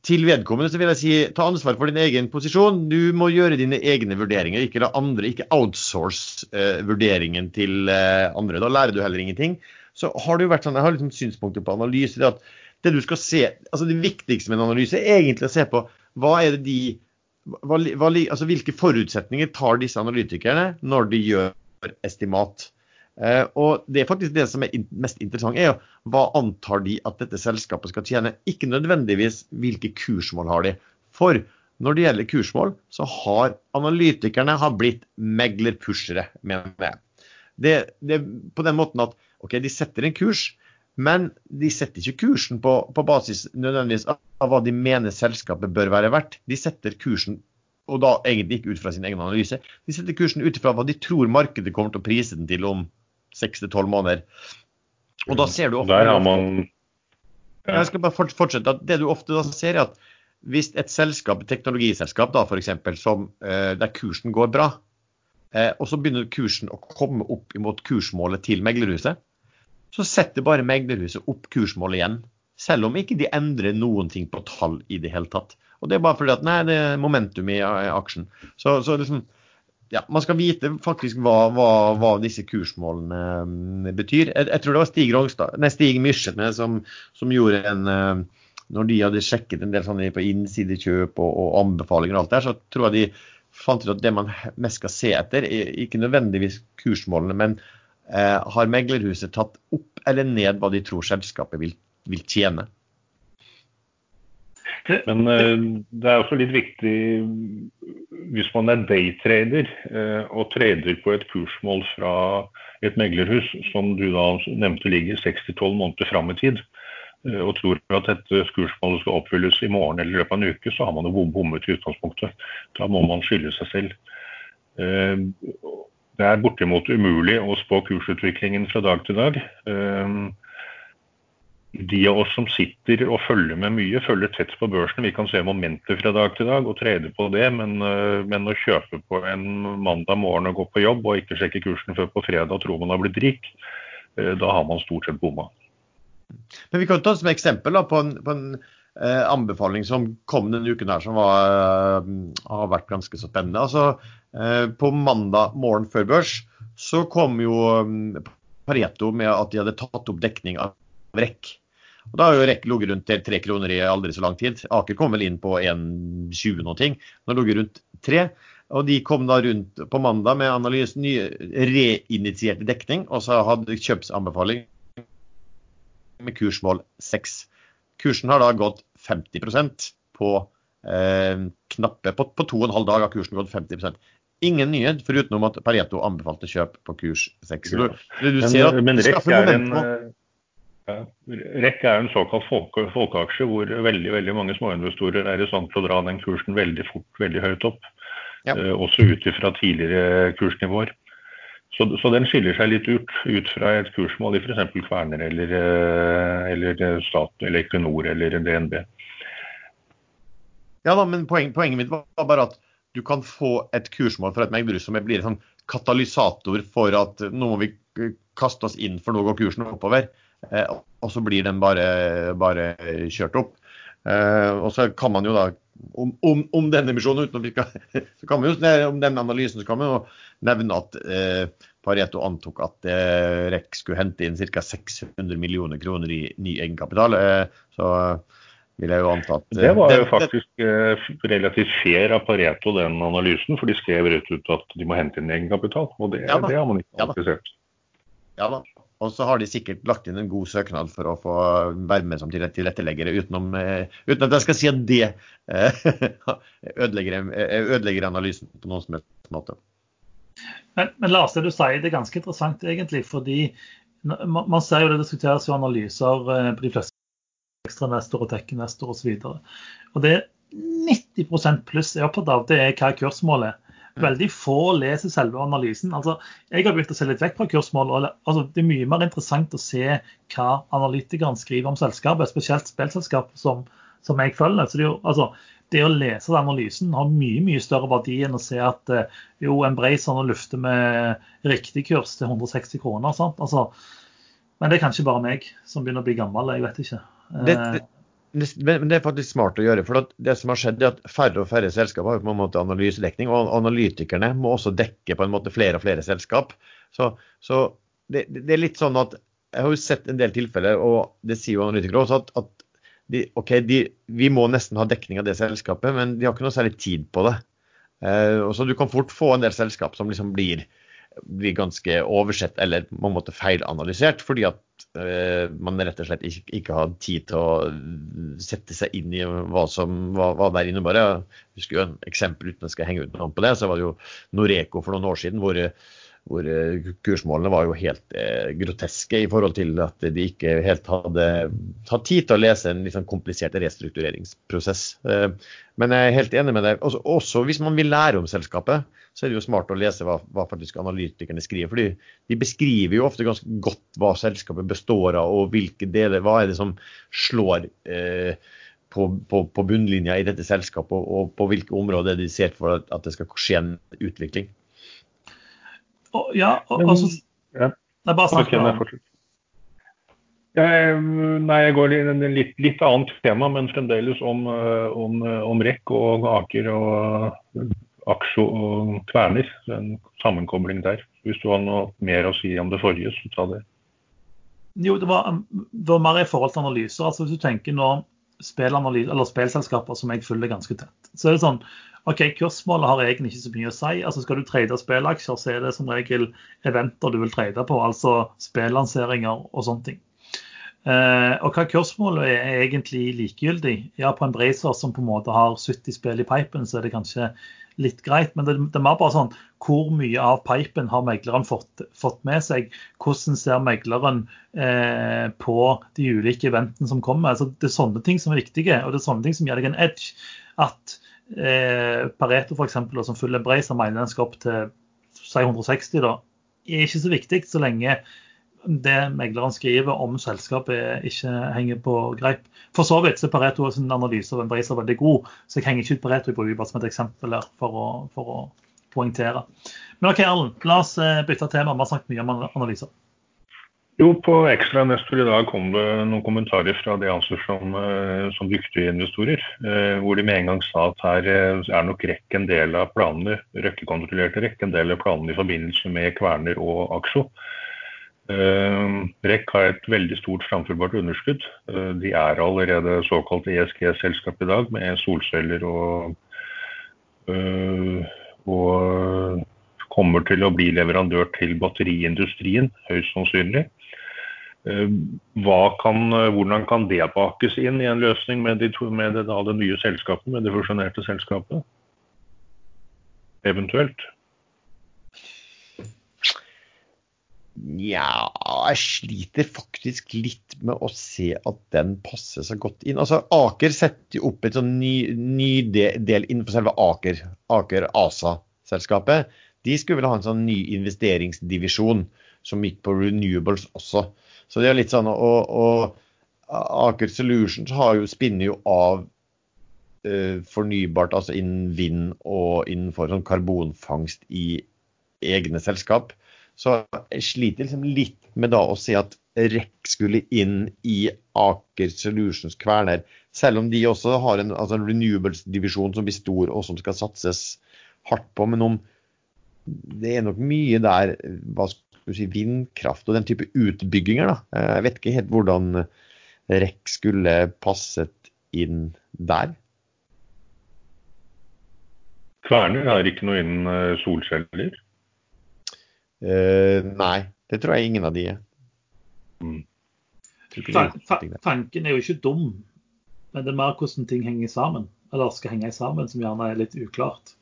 S3: til vedkommende så vil jeg si ta ansvar for din egen posisjon. Du må gjøre dine egne vurderinger, ikke la andre, ikke outsource eh, vurderingen til eh, andre. Da lærer du heller ingenting. Så har det jo vært sånn, Jeg har liksom synspunkter på analyse. Det, at det du skal se, altså det viktigste med en analyse er egentlig å se på hva er det de, hva, hva, altså hvilke forutsetninger tar disse analytikerne når de gjør estimat. Uh, og det er faktisk det som er mest interessant, er jo hva antar de at dette selskapet skal tjene? Ikke nødvendigvis hvilke kursmål har de. For når det gjelder kursmål, så har analytikerne har blitt meglerpushere, mener jeg. det, det på den måten at ok, de setter en kurs, men de setter ikke kursen på, på basis nødvendigvis av hva de mener selskapet bør være verdt. De setter kursen og da egentlig ikke ut fra sin egen analyse. De setter kursen ut fra hva de tror markedet kommer til å prise den til om seks til tolv måneder. Og da ser du ofte
S2: Der har man
S3: ja. Jeg skal bare fortsette. Det du ofte da ser, er at hvis et selskap, et teknologiselskap da for eksempel, som, eh, der kursen går bra, eh, og så begynner kursen å komme opp imot kursmålet til meglerhuset, så setter bare meglerhuset opp kursmålet igjen. Selv om ikke de endrer noen ting på tall i det hele tatt. Og Det er bare fordi at nei, det er momentum i aksjen. Så, så liksom, ja, Man skal vite faktisk hva, hva, hva disse kursmålene um, betyr. Jeg, jeg, tror det var Stig, Rogstad, Stig Myrsene som, som, gjorde en uh, Når de hadde sjekket en del sånne på innsidekjøp og, og anbefalinger og alt der, så tror jeg de fant ut at det man mest skal se etter, er ikke nødvendigvis kursmålene, men eh, har meglerhuset tatt opp eller ned hva de tror selskapet vil, vil tjene.
S2: Men uh, det er også litt viktig hvis man er daytrader uh, og trader på et kursmål fra et meglerhus som du da nevnte ligger 6-12 måneder fram i tid, uh, og tror at dette kursmålet skal oppfylles i morgen eller i løpet av en uke, så har man jo bommet i utgangspunktet. Da må man skylde seg selv. Det er bortimot umulig å spå kursutviklingen fra dag til dag de av oss som sitter og følger med mye, følger tett på børsen. Vi kan se momenter fra dag til dag og trede på det, men, eh, men, å kjøpe på en mandag morgen og gå på jobb og ikke sjekke kursen før på fredag og tro man har blitt rik, eh, da har man stort sett bomma.
S3: Men Vi kan ta som eksempel da, på en, på en eh, anbefaling som kom denne uken her, som var, eh, har vært ganske så spennende. Altså, eh, på mandag morgen før børs så kom jo mm, Pareto med at de hadde tatt opp dekning av REC. Og Da har jo rekk ligget rundt tre kroner i aldri så lang tid. Aker kom vel inn på 1,20 noe. ting. Nå det rundt tre. Og de kom da rundt på mandag med analysen, ny reinitierte dekning, og så hadde kjøpsanbefaling med kursmål 6. Kursen har da gått 50% på eh, knappe På, på to og en halv dag har kursen gått 50% Ingen nyhet, foruten at Pareto anbefalte kjøp på kurs 6. Du,
S2: du men, men rekk er en ja. REC er en såkalt folke, folkeaksje hvor veldig veldig mange småinvestorer er i stand til å dra den kursen veldig fort, veldig høyt opp. Ja. Eh, også ut fra tidligere kursnivåer. Så, så, den skiller seg litt ut, ut fra et kursmål i f.eks. Kverner eller, eh, eller Stat eller Equinor eller DNB.
S3: Ja da, men poen, Poenget mitt var bare at du kan få et kursmål fra et meglerhus som blir en sånn katalysator for at nå må vi kaste oss inn for nå går kursen oppover. Eh, og så blir den bare, bare kjørt opp. Eh, og så kan man jo da om, om, om denne misjonen, uten at så kan man jo, om den analysen så kan man jo nevne at eh, Pareto antok at eh, REC skulle hente inn ca. 600 millioner kroner i ny egenkapital. Eh, så vil jeg jo anta at
S2: Det var jo faktisk eh, relativt fair av Pareto, den analysen. For de skrev rett ut at de må hente inn egenkapital. Og det, ja, det har man ikke ja, da.
S3: Ja da. Og så har de sikkert lagt inn en god søknad for å få være med som tilretteleggere, utenom, eh, uten at jeg skal si at det eh, ødelegger, eh, ødelegger analysen på noen som helst måte.
S1: Men, men Lars, det du sier det er ganske interessant egentlig, fordi man ser jo det diskuteres jo analyser på de fleste ekstranestor og tech-nestor osv. Og, og det er 90% pluss er opptatt av, det er hva kursmålet er. Veldig få leser selve analysen. Altså, jeg har begynt å se litt vekk fra kursmål. og altså, Det er mye mer interessant å se hva analytikerne skriver om selskapet, spesielt spillselskap som, som jeg følger. Så det, jo, altså, det å lese den analysen har mye mye større verdi enn å se at uh, jo, Embracer nå lufter med riktig kurs til 160 kroner. Sant? Altså, men det er kanskje bare meg som begynner å bli gammel. Jeg vet ikke.
S3: Det, det, men det er faktisk smart å gjøre. for Det som har skjedd er at Færre og færre selskap har på en måte analysedekning, og analytikerne må også dekke på en måte flere og flere selskap. Så, så det, det, er litt sånn at Jeg har jo sett en del tilfeller, og det sier jo analytikere også, at, at de, OK, de, vi må nesten ha dekning av det selskapet, men de har ikke noe særlig tid på det. Eh, så Du kan fort få en del selskap som liksom blir, blir ganske oversett eller på en måte feilanalysert, fordi at man rett og slett ikke, har tid til å sette seg inn i hva som hva, hva der innebærer. Jeg husker jo en eksempel uten jeg skal henge ut noen på det. Så var det jo Noreco for noen år siden hvor, hvor kursmålene var jo helt eh, groteske i forhold til at de ikke helt hadde tatt tid til å lese en litt sånn komplisert restruktureringsprosess. Eh, men jeg er helt enig med deg. Også, også, hvis man vil lære om selskapet, så er det jo smart å lese hva, hva faktisk analytikerne skriver. fordi de beskriver jo ofte ganske godt hva selskapet består av, og hvilke deler, hva er det som slår eh, på, på, på, bunnlinja i dette selskapet, og, og, på hvilke områder de ser for at, at det skal skje en utvikling.
S1: Og, ja, og, og så ja. Nei, bare snakk okay,
S2: jeg, nei, jeg går i en litt, litt, annet tema, men fremdeles om, eh, om, om rekk og Aker og Aksjo og Kverner. En sammenkobling der. Hvis du har noe mer å si om det forrige, så ta det.
S1: Jo, det var, det var mer i forhold til analyser. altså Hvis du tenker nå eller spillselskaper som jeg følger ganske tett, så er det sånn OK, kursmålet har egentlig ikke så mye å si. altså Skal du trade spillaksjer, så er det som regel eventer du vil trade på, altså spillanseringer og sånne ting. Eh, og hva kursmålet er, er egentlig likegyldig. Ja, på en Bracer som på en måte har 70 spill i pipen, så er det kanskje litt greit. Men det, det er mer bare sånn hvor mye av pipen har megleren fått, fått med seg? Hvordan ser megleren eh, på de ulike eventene som kommer? Altså, det er sånne ting som er viktige, og det er sånne ting som gir deg en edge. At eh, Pareto f.eks., som følger Bracer, mener den skal opp til si 160, da, er ikke så viktig så lenge det megleren skriver om selskapet ikke henger på greip. For så vidt er Pareto sin analyse av en er veldig god, så jeg henger ikke ut Pareto på bruker bare som et eksempel her for å, for å poengtere. Men OK, Erlend, la oss eh, bytte tema. Vi har snakket mye om analyser.
S2: Jo, på Ekstra Nestor i dag kom det noen kommentarer fra de anser som, eh, som dyktige investorer. Eh, hvor de med en gang sa at her er nok REC en del av planene, røkkekontrollerte REC en del av planene i forbindelse med Kverner og Aksjo. REC har et veldig stort framførbart underskudd. De er allerede såkalt ESG-selskap i dag, med solceller og, og kommer til å bli leverandør til batteriindustrien, høyst sannsynlig. Kan, hvordan kan det bakes inn i en løsning med, de to, med det, da, det nye selskapet, med det fusjonerte selskapet? Eventuelt.
S3: Nja, jeg sliter faktisk litt med å se at den passer så godt inn. Altså, Aker setter opp et sånn ny, ny del innenfor selve Aker, Aker ASA-selskapet. De skulle vel ha en sånn ny investeringsdivisjon som gikk på renewables også. Så det er litt sånn, og, og Aker Solutions har jo, spinner jo av eh, fornybart, altså innen vind og innenfor sånn karbonfangst i egne selskap. Så jeg sliter liksom litt med da å se at REC skulle inn i Aker Solutions Kverner, selv om de også har en, altså en renewables-divisjon som blir stor og som skal satses hardt på. Men om det er nok mye der hva skal si, vindkraft og den type utbygginger. da. Jeg vet ikke helt hvordan REC skulle passet inn der.
S2: Kværner har ikke noe innen eh, solceller?
S3: Uh, nei, det tror jeg ingen av de er.
S1: Mm. Tanken er jo ikke dum, men det er mer hvordan ting henger sammen. Eller skal henge sammen, som gjerne er litt uklart.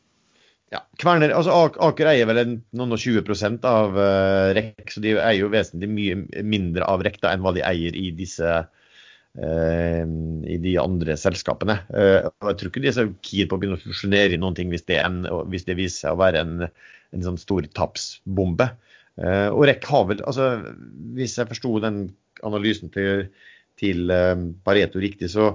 S3: Ja, Kverner, altså Aker eier vel noen og 20% av uh, REC, så de eier jo vesentlig mye mindre av REC enn hva de eier i disse uh, i de andre selskapene. Uh, og Jeg tror ikke de er så keen på å begynne å fusjonere i noen ting hvis det, en, hvis det viser seg å være en en sånn stor tapsbombe. Uh, og REC har vel, altså Hvis jeg forsto den analysen til, til Pareto riktig, så,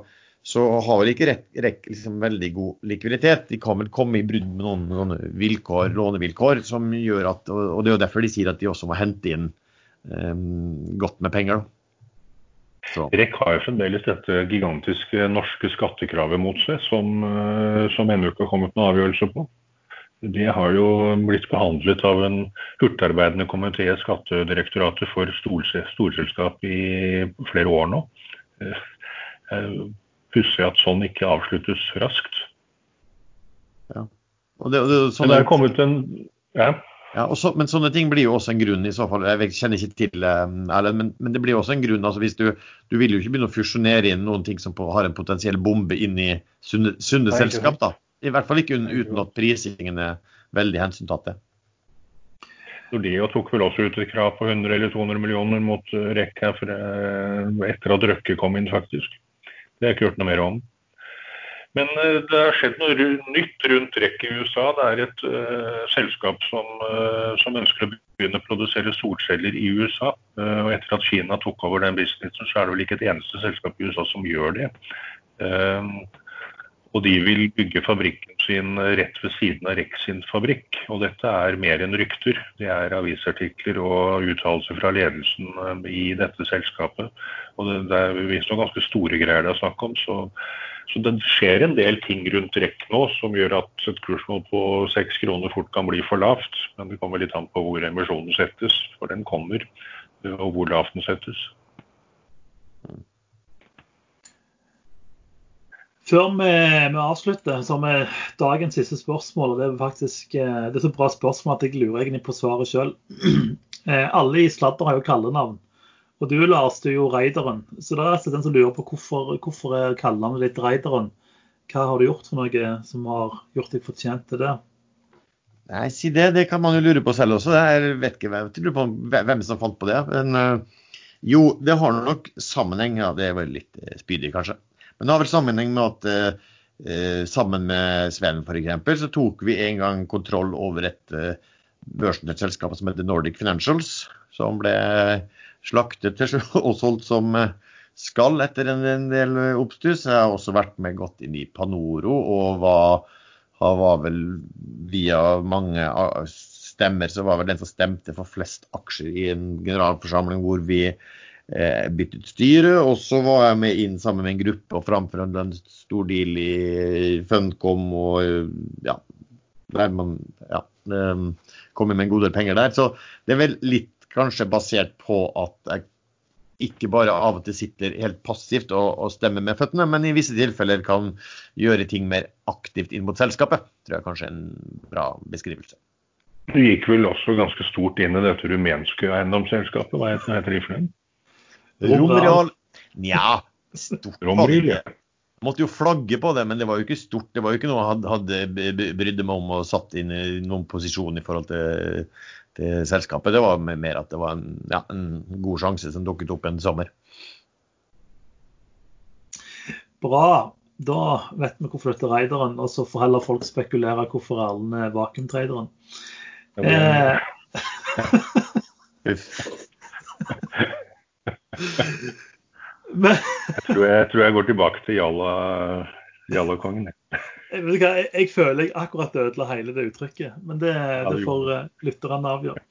S3: så, har de ikke rett, liksom veldig god likviditet. De kan vel komme i brudd med noen, noen vilkår, lånevilkår som gjør at Og det er jo derfor de sier at de også må hente inn um, godt med penger.
S2: REC har jo fremdeles dette gigantiske norske skattekravet mot seg, som, som ennå ikke har kommet noen avgjørelse på. Det har jo blitt behandlet av en hurtigarbeidende komité i Skattedirektoratet for storselskap i flere år nå. Eh, eh, pussig at sånn ikke avsluttes raskt.
S3: Ja. Og det, og det,
S2: sånn det er kommet en ja.
S3: Ja, så, men sånne ting blir jo også en grunn i så fall. Jeg kjenner ikke til um, Erlend, men, men, det blir også en grunn. altså hvis Du, du vil jo ikke begynne å fusjonere inn noen ting som på, har en potensiell bombe inn i sunne, sunne selskap. da. I hvert fall ikke uten at prisingen er veldig hensyntatt til.
S2: Nordea tok vel også ut et krav på 100 eller 200 millioner mot REC etter at Røkke kom inn, faktisk. Det har jeg ikke hørt noe mer om. Men eh, det har skjedd noe nytt rundt REC i USA. Det er et uh, selskap som, uh, som, ønsker å begynne å produsere solceller i USA. Uh, og etter at Kina tok over den businessen, så er det vel ikke et eneste selskap i USA som gjør det. Og de vil bygge fabrikken sin rett ved siden av Rex sin fabrikk. Og dette er mer enn rykter. Det er avisartikler og uttalelser fra ledelsen i dette selskapet. Og det, er visstnok ganske store greier det er snakk om. så så det skjer en del ting rundt REC nå som gjør at et kursmål på seks kroner fort kan bli for lavt. Men det kommer litt an på hvor emisjonen settes, for den kommer, og hvor lavt den settes.
S1: Før vi, vi avslutter, så har vi dagens siste spørsmål. og Det er faktisk det er så bra spørsmål at jeg lurer egentlig på svaret sjøl. Eh, alle i sladder har jo kallenavn. Og du Lars, du er jo raideren. Så det er den som lurer på hvorfor, hvorfor er kallenavnet ditt raideren. Hva har du gjort for noe som har gjort deg fortjent til det?
S3: Nei, si det. Det kan man jo lure på selv også. Jeg vet ikke hvem, på hvem som fant på det. Men uh, jo, det har nok sammenheng. Ja, det vel litt spydig, kanskje. Men det har vel sammenheng med at eh, sammen med Sven f.eks. så tok vi en gang kontroll over et eh, børsnett selskap som heter Nordic Financials. Som ble slaktet og solgt som eh, skal etter en, del oppstuss. Jeg har også vært med godt inn i Panoro og var, var vel via mange stemmer så var vel den som stemte for flest aksjer i en generalforsamling hvor vi eh, byttet styre. Og så var jeg med inn sammen med en gruppe og framforhandla en stor deal i Funcom og ja, der man ja, eh, kom med en god del penger der. Så det er vel litt kanskje basert på at jeg ikke bare av og til sitter helt passivt og, og, stemmer med føttene, men i visse tilfeller kan gjøre ting mer aktivt inn mot selskapet. Tror jeg kanskje er en bra beskrivelse.
S2: Du gikk vel også ganske stort inn i dette rumenske eiendomsselskapet. Hva heter det for noe?
S3: Romreal Nja, stort var det ikke. Måtte jo flagge på det, men det var jo ikke stort. Det var jo ikke noe jeg hadde, hadde brydde meg om og satt inn i noen posisjon i forhold til til selskapet. Det var mer at det var en, ja, en god sjanse som dukket opp en sommer.
S1: Bra. Da vet vi hvorfor dette er raideren, og så får heller folk spekulere hvorfor Erlend er vakuumtraderen. Eh.
S2: jeg, tror jeg, jeg, tror jeg går tilbake til Jalla, Jalla-kongen.
S1: Jeg, jeg, jeg, føler jeg akkurat ødela hele det uttrykket, men det, det får uh, lytterne avgjøre.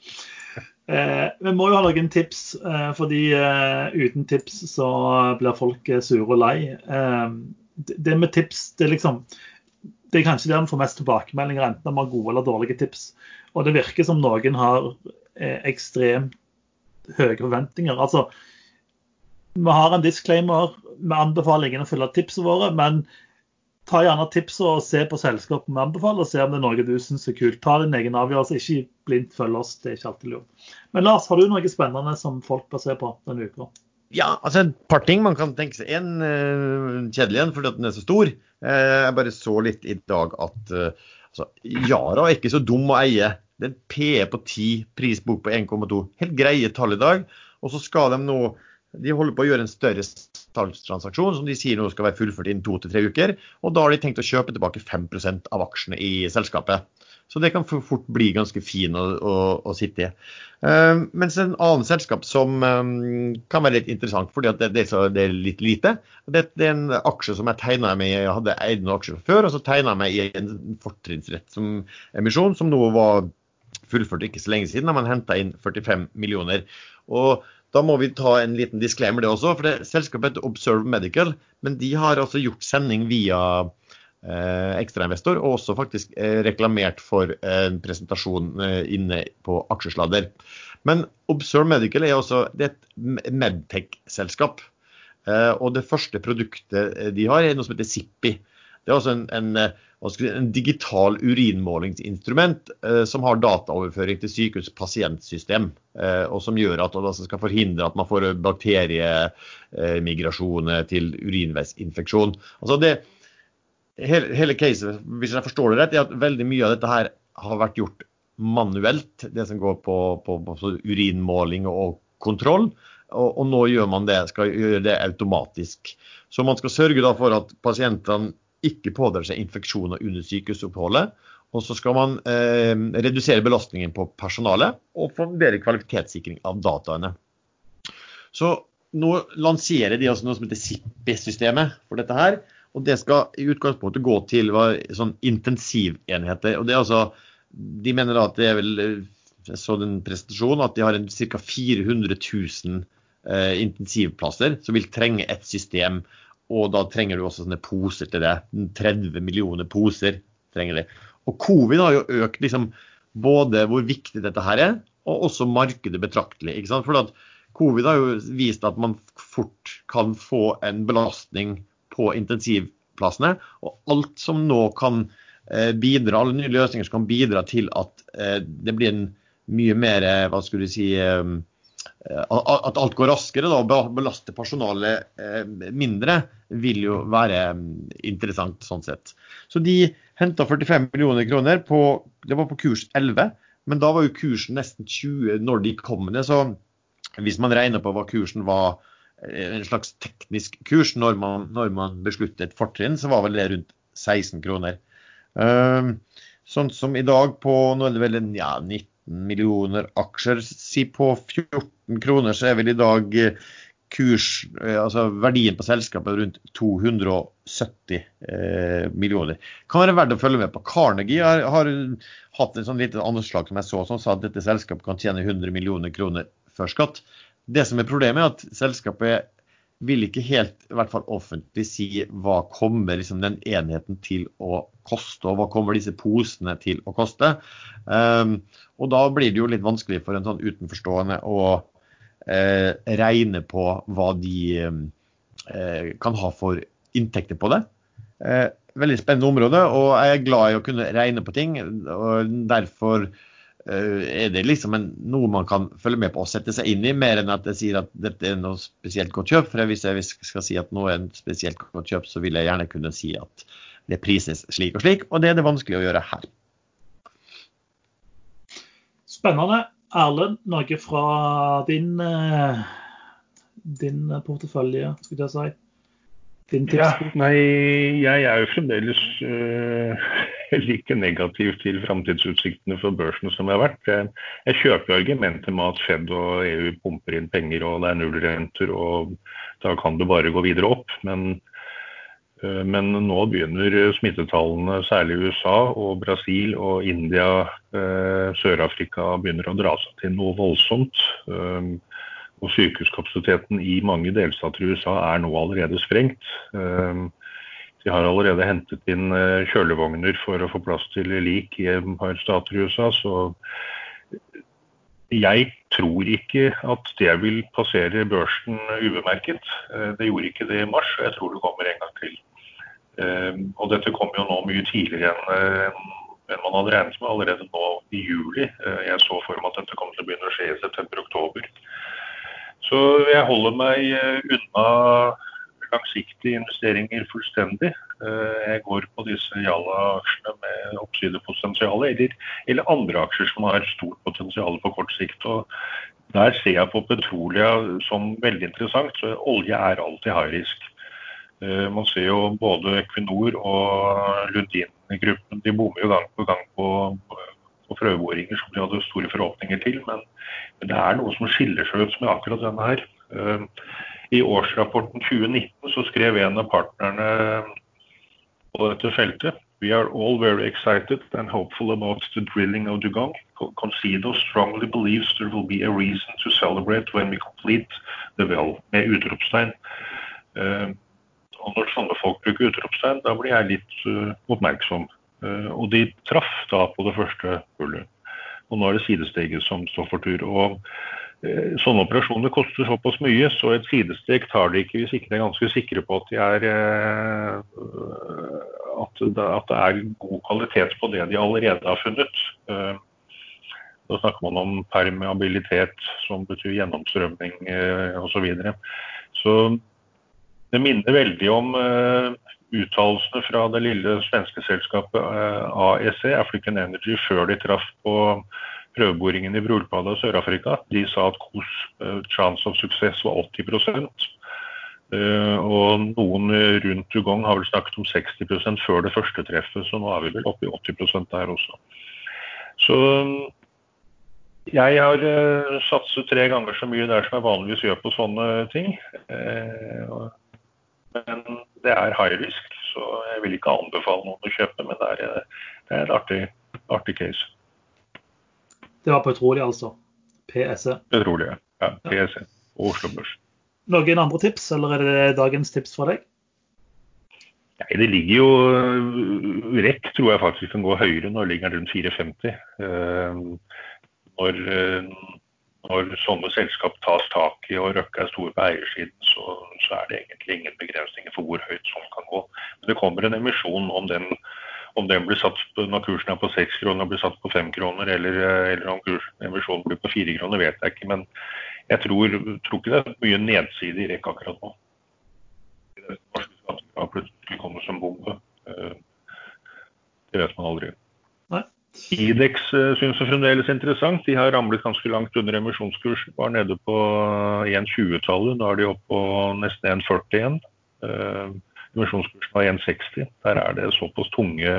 S1: Eh, vi må jo ha noen tips, eh, fordi eh, uten tips så blir folk eh, sure og lei. Eh, det med tips, det er liksom Det er kanskje der vi får mest tilbakemeldinger, enten om vi har gode eller dårlige tips. Og det virker som noen har eh, ekstremt høye forventninger. Altså, vi har en disclaimer. Vi anbefaler ingen å følge tipsene våre, men ta gjerne tipsene og se på selskapet vi anbefaler, og se om det er noe du syns er kult. Ta din egen avgjørelse, ikke blindt følg oss. Det er ikke alltid lurt. Men Lars, har du noe spennende som folk bør se på denne uka?
S3: Ja, altså et par ting man kan tenke seg. En uh, kjedelig en fordi den er så stor. Uh, jeg bare så litt i dag at uh, altså, Yara er ikke så dum å eie. Det er en PE på 10, prisbok på 1,2. Helt greie tall i dag. Og så skal de nå de holder på å gjøre en større salgstransaksjon som de sier nå skal være fullført innen to til tre uker. Og da har de tenkt å kjøpe tilbake 5% av aksjene i selskapet. Så det kan fort bli ganske fin å, å, å sitte i. Uh, mens en annen selskap som um, kan være litt interessant, fordi det, det, det, er litt lite. Det, det, er en aksje som jeg tegna i. Jeg hadde eid noen aksjer før, og så tegna jeg meg i en fortrinnsrett som emisjon, som nå var fullført ikke så lenge siden, da man henta inn 45 millioner. Og da må vi ta en liten disclaimer det også. for det, Selskapet heter Observe Medical, men de har altså gjort sending via eh, ekstrainvestor, og også faktisk eh, reklamert for en presentasjon eh, inne på aksjesladder. Men Observe Medical er også det er et Medtech-selskap. Eh, og det første produktet eh, de har, er noe som heter Zippi. Det er også en, en, eh, en digital urinmålingsinstrument eh, som har dataoverføring til sykehus pasientsystem. Eh, og som gjør at det skal forhindre at man får bakteriemigrasjoner til urinveisinfeksjon. Altså det, hele, hele caset, hvis jeg forstår det rett, er at veldig mye av dette her har vært gjort manuelt, det som går på, på, på urinmåling og kontroll. Og, og, nå gjør man det, skal gjøre det automatisk. Så man skal sørge for at pasientene ikke pådrar seg infeksjoner under sykehusoppholdet. Og så skal man eh, redusere belastningen på personalet og få bedre kvalitetssikring av dataene. Så nå lanserer de altså noe som heter SIPPI-systemet for dette her. Og det skal i utgangspunktet gå til sånn intensivenheter. og det er altså, De mener da at det er vel jeg så den presentasjonen, at de har ca. 400 000 eh, intensivplasser som vil trenge et system. Og da trenger du også sånne poser til det. 30 millioner poser trenger de. Og covid har jo økt liksom, både hvor viktig dette her er, og også markedet betraktelig. ikke sant? For at covid har jo vist at man fort kan få en belastning på intensivplassene. Og alt som nå kan eh, bidra, alle nye løsninger som kan bidra til at eh, det blir en mye mer eh, hva skulle du si, at alt går raskere og belaster personalet mindre, vil jo være interessant sånn sett. Så de henta 45 millioner kroner på Det var på kurs 11, men da var jo kursen nesten 20 når de kom ned. Så hvis man regner på hva kursen var, eh, en slags teknisk kurs når man, når man besluttet fortrinn, så var vel det rundt 16 kroner. Sånn som i dag på nå er det vel ja, 19 millioner aksjer. Si på 14 kroner, så er vel i dag kurs, eh, altså verdien på selskapet rundt 270 eh, millioner. Kan være verdt å følge med på. Carnegie har, har hatt en sånn liten anslag som jeg så, som sa at dette selskapet kan tjene 100 millioner kroner før skatt. Det som er problemet, er at selskapet vil ikke helt, i hvert fall offentlig, si hva kommer liksom, den enheten til å koste, og hva kommer disse posene til å koste. Um, og da blir det jo litt vanskelig for en sånn utenforstående å uh, regne på hva de uh, kan ha for inntekter på det. Uh, veldig spennende område, og jeg er glad i å kunne regne på ting. og Derfor er det liksom en, noe man kan følge med på og sette seg inn i, mer enn at jeg sier at dette er noe spesielt godt kjøp. For hvis jeg skal si at noe er en spesielt godt kjøp, så vil jeg gjerne kunne si at det prises slik og slik, og det er det vanskelig å gjøre her.
S1: Spennende. Erlend, noe fra din, eh, din portefølje, skulle jeg si?
S2: Din ja, nei, jeg er jo fremdeles uh, like negativ til framtidsutsiktene for børsen som jeg har vært. Jeg, kjøper argumentet med at Fed og EU pumper inn penger og det er nullrenter og da kan det bare gå videre opp. Men Eh, men nå begynner smittetallene, særlig i USA og Brasil og India, eh, Sør-Afrika, begynner å dra seg til noe voldsomt. Eh, og sykehuskapasiteten i mange delstater i USA er nå allerede sprengt. De har allerede hentet inn kjølevogner for å få plass til lik i et par stater i USA. Så jeg tror ikke at det vil passere børsen ubemerket. Det gjorde ikke det i mars, og jeg tror det kommer en gang til. Ehm, og dette kom jo nå mye tidligere enn enn man hadde regnet med allerede nå i juli. Eh, jeg så for meg at dette kom til å begynne å skje i september-oktober. Så jeg holder meg eh, unna langsiktige investeringer fullstendig. Eh, jeg går på disse Jala-aksjene med oppsidepotensial, eller, eller, andre aksjer som har stort potensial på kort sikt. og Der ser jeg på Petrolia som veldig interessant. Olje er alltid high risk. Eh, man ser jo både Equinor og Lundin-gruppen de bommer jo gang på gang på, på prøveboringer som de hadde store forhåpninger til. Men, men, det er noe som skiller seg ut med akkurat denne her. I årsrapporten 2019 så skrev en av partnerne på dette feltet We are all very excited and hopeful about the drilling of Dugong. Concedo strongly believes there will be a reason to celebrate when we complete the well, med utropstegn. Uh, og når sånne folk bruker utropstegn, da blir jeg litt uh, oppmerksom. Uh, og de traff da på det første hullet. Og nå er det sidesteget som står for tur. Og sånne operasjoner koster såpass mye, så et sidesteg tar de ikke hvis ikke de er ganske sikre på at, de er, at, det, er god kvalitet på det de allerede har funnet. Da snakker man om permeabilitet, som betyr gjennomstrømning osv. Så, videre. så det minner veldig om uttalelsene fra det lille svenske selskapet AEC, African Energy, før de traff på prøveboringen i Brolbadet i Sør-Afrika. De sa at KOS chance of success var 80% og noen rundt Dugong har vel snakket om 60 før det første treffet, så nå er vi vel oppe i 80% der også. Så jeg har satset tre ganger så mye der som jeg vanligvis gjør på sånne ting. Men det er high risk, så jeg vil ikke anbefale noen å kjøpe. Men det er, det er et artig, artig, case.
S1: Det var Petrolia, altså? PSE?
S2: Petrolia, ja. PSE. Oslo Børs.
S1: Noen andre tips, eller er det dagens tips fra deg?
S2: Nei, Det ligger jo rett, tror jeg faktisk kan gå høyere. Nå ligger den rundt 4,50. Uh, når, eh, når, sånne selskap tas tak i og Røkke er stor på eiersiden, så, så, er det egentlig ingen begrensninger for hvor høyt sånn kan gå. Men det kommer en emisjon om den, om den blir satt når kursen er på 6 kroner blir satt på 5 kroner, eller, eh, eller om kursen, emisjonen blir på 4 kroner, vet jeg ikke. Men jeg tror, tror ikke det er mye nedside i REC akkurat nå. Det plutselig kommer som bombe. Eh, det vet man aldri. Idex uh, synes jeg fremdeles interessant. De har ramlet ganske langt under emisjonskursen. Var nede på 1,20-tallet. Nå er de oppe på nesten 1,40 igjen. Emisjonskursen var 1,60. Der er det såpass tunge,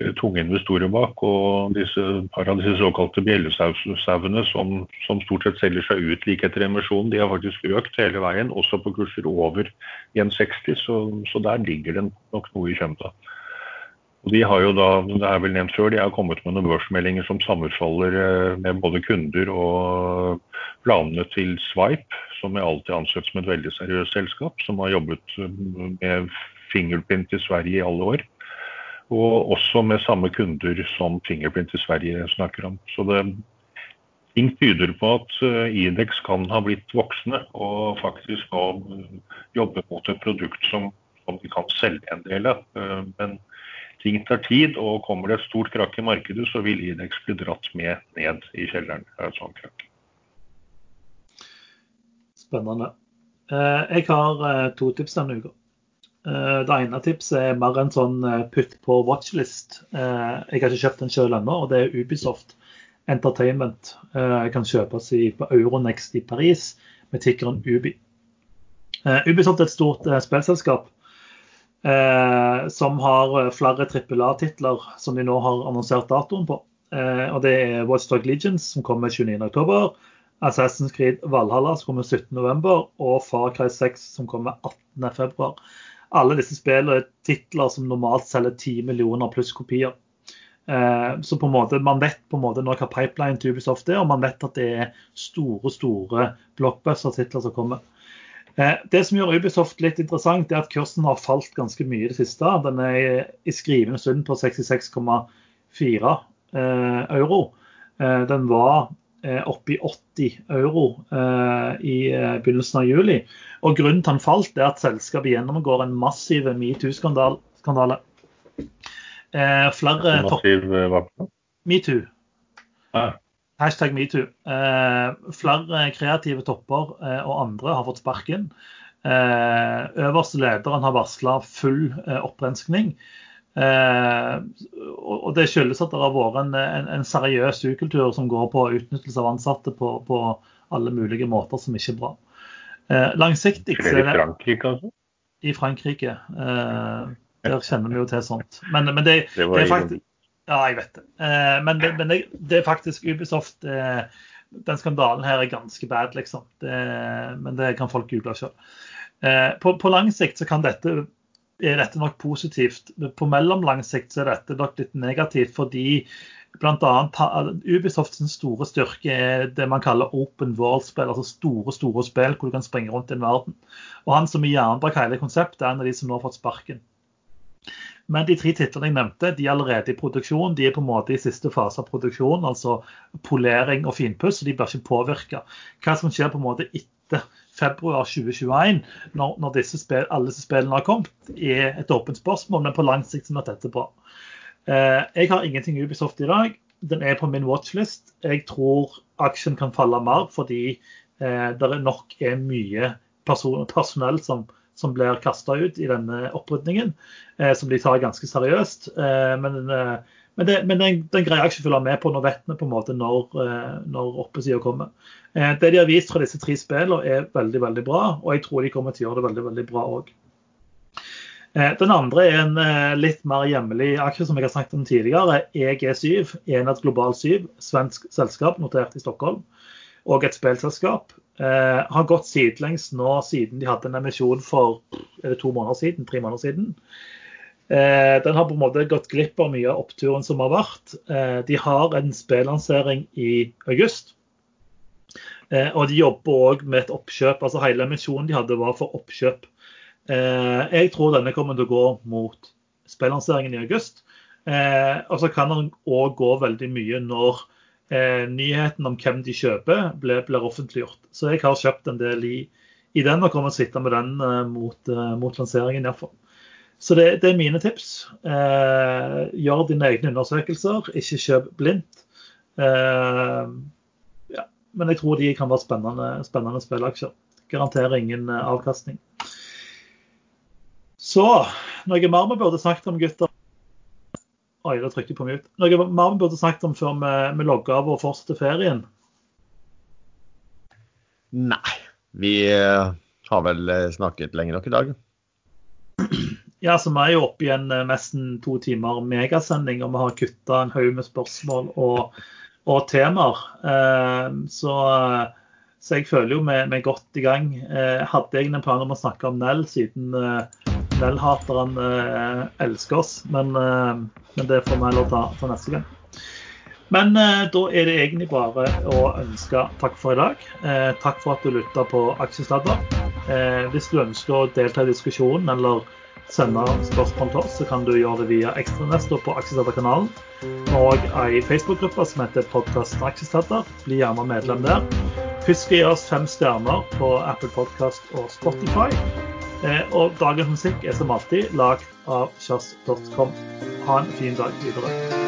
S2: uh, tunge investorer bak. Og disse par av disse såkalte bjellesauene som, som, stort sett selger seg ut like etter emisjonen, de har faktisk økt hele veien, også på kurser over 1,60. Så, så der ligger det nok noe i kjømda. Og de har jo da, det er vel nevnt før, de har kommet med noen børsmeldinger som sammenfaller eh, med både kunder og planene til Swipe, som jeg alltid ansett som et veldig seriøst selskap, som har jobbet eh, med fingerprint i Sverige i alle år. Og også med samme kunder som fingerprint i Sverige snakker om. Så det, ting tyder på at eh, Idex kan ha blitt voksne og faktisk jobbe mot et produkt som, som de kan selge en del av. Men ting tar tid, og kommer det et stort krakk i markedet, så vil Idex bli dratt med ned i kjelleren et sånt krakk.
S1: Spennende. Eh, jeg har eh, to tips denne uka. Eh, det ene tipset er mer en sånn putt på watchlist. Jeg har ikke kjøpt den selv ennå, og det er Ubisoft Entertainment. Jeg kan kjøpes på Euronext i Paris med tikkeren Ubi. Ubisoft er et stort spillselskap eh, som har eh, flere trippel A-titler som de nå har annonsert datoen på. Eh, og Det er Watchdog Legions, som kommer 29.10. Assassin's Creed Valhalla, som kommer 17.11. Og Far Cry 6, som kommer 18.2. Alle disse spillene er titler som normalt selger 10 millioner pluss kopier. Eh, så på en måte, Man vet på en måte nå hva pipeline til Ubisoft er, og man vet at det er store store blockbuster-titler som kommer. Eh, det som gjør Ubisoft litt interessant, er at kursen har falt ganske mye i det siste. Den er i skrivende stund på 66,4 eh, euro. Eh, den var oppe i 80 euro i begynnelsen av juli. Og Grunnen til den falt, er at selskapet gjennomgår en massiv metoo-skandale. Flere
S2: Massiv hva?
S1: Metoo. Ah. Hashtag metoo. Eh, flere kreative topper eh, og andre har fått sparken. Eh, øverste lederen har varsla full eh, opprenskning. Eh, og Det skyldes at det har vært en, en, en seriøs ukultur som går på utnyttelse av ansatte på, på, alle mulige måter som ikke er bra. Eh, langsiktig
S2: så er det I Frankrike, altså?
S1: I Frankrike. der kjenner vi jo til sånt. Men, men det, det, det er faktisk ja, jeg vet det. Eh, men, det, men det, det, er faktisk Ubisoft eh, Den skandalen her er ganske bad, liksom. Det, men det kan folk google selv. Eh, på, på, lang sikt så kan dette, er dette nok positivt. På mellomlang sikt så er dette nok litt negativt, fordi bl.a. Ubisofts store styrke er det man kaller open world-spill. Altså store store spill hvor du kan springe rundt i en verden. Og han som i hjernen bak hele konseptet, er en av de som nå har fått sparken. Men de tre titlene jeg nevnte, de er allerede i produksjon. De er på en måte i siste fase av produksjon, altså polering og finpuss. så De blir ikke påvirka. Hva som skjer på en måte etter februar 2021, når, når spill, alle disse spillene har kommet, er et åpent spørsmål, men på lang sikt er dette bra. Eh, jeg har ingenting Ubisoft i dag. Den er på min watchlist. Jeg tror aksjen kan falle mer fordi eh, det nok er mye person, personell som som blir kasta ut i denne opprydningen, som de tar ganske seriøst. men men, det, men den, den, greier jeg ikke å følge med på. Nå vet vi på en måte når, når oppesida kommer. Det de har vist fra disse tre spillene er veldig veldig bra, og jeg tror de kommer til å gjøre det veldig veldig bra òg. Den andre er en litt mer hjemlig aksje som jeg har snakket om tidligere. EG7, Enhet Global 7, svensk selskap notert i Stockholm og et spillselskap. Eh, har gått sidelengs nå siden de hadde en emisjon for to måneder siden, tre måneder siden. Eh, den har på en måte gått glipp av mye av oppturen som har vært. Eh, de har en spillansering i august. Eh, og de jobber òg med et oppkjøp. altså Hele emisjonen de hadde, var for oppkjøp. Eh, jeg tror denne kommer til å gå mot spillanseringen i august. Eh, og så kan den òg gå veldig mye når eh, nyheten om hvem de kjøper, blir, blir, offentliggjort. Så jeg har kjøpt en del i, i den og kommer til å sitte med den eh, mot, eh, mot, lanseringen iallfall. Så det, det, er mine tips. Eh, gjør dine egne undersøkelser, ikke kjøp blindt. Eh, ja. Men jeg tror de kan være spennende, spennende spilleaksjer. Garanterer ingen eh, avkastning. Så noe mer vi burde snakket om, gutter? Oi, da trykket jeg på mute. Noe mer vi burde snakket om før vi, vi logger av og fortsetter ferien?
S3: Nei. Vi uh, har vel eh, snakket lenge nok i dag.
S1: Ja, så vi er jo oppe i en uh, nesten to timer megasending, og vi har kutta en haug med spørsmål og, og temaer. Så, så, jeg føler jo vi, er godt i gang. Hadde egentlig en plan om å snakke om Nell, siden Nell-hateren elsker oss. Men men det får vi heller ta for neste gang. Men eh, da er det egentlig bare å ønske takk for i dag. Eh, takk for at du lytta på Aksjesladder. Eh, hvis du ønsker å delta i diskusjonen eller sende spørsmål til oss, så kan du gjøre det via Ekstranest på Aksjesladderkanalen. Og ei Facebook-gruppe som heter Podkasten Aksjesladder. Bli gjerne medlem der. Husk å gi oss fem stjerner på Apple Podkast og Spotify. Eh, og dagens musikk er som alltid lagd av kjass.com. Ha en fin dag videre.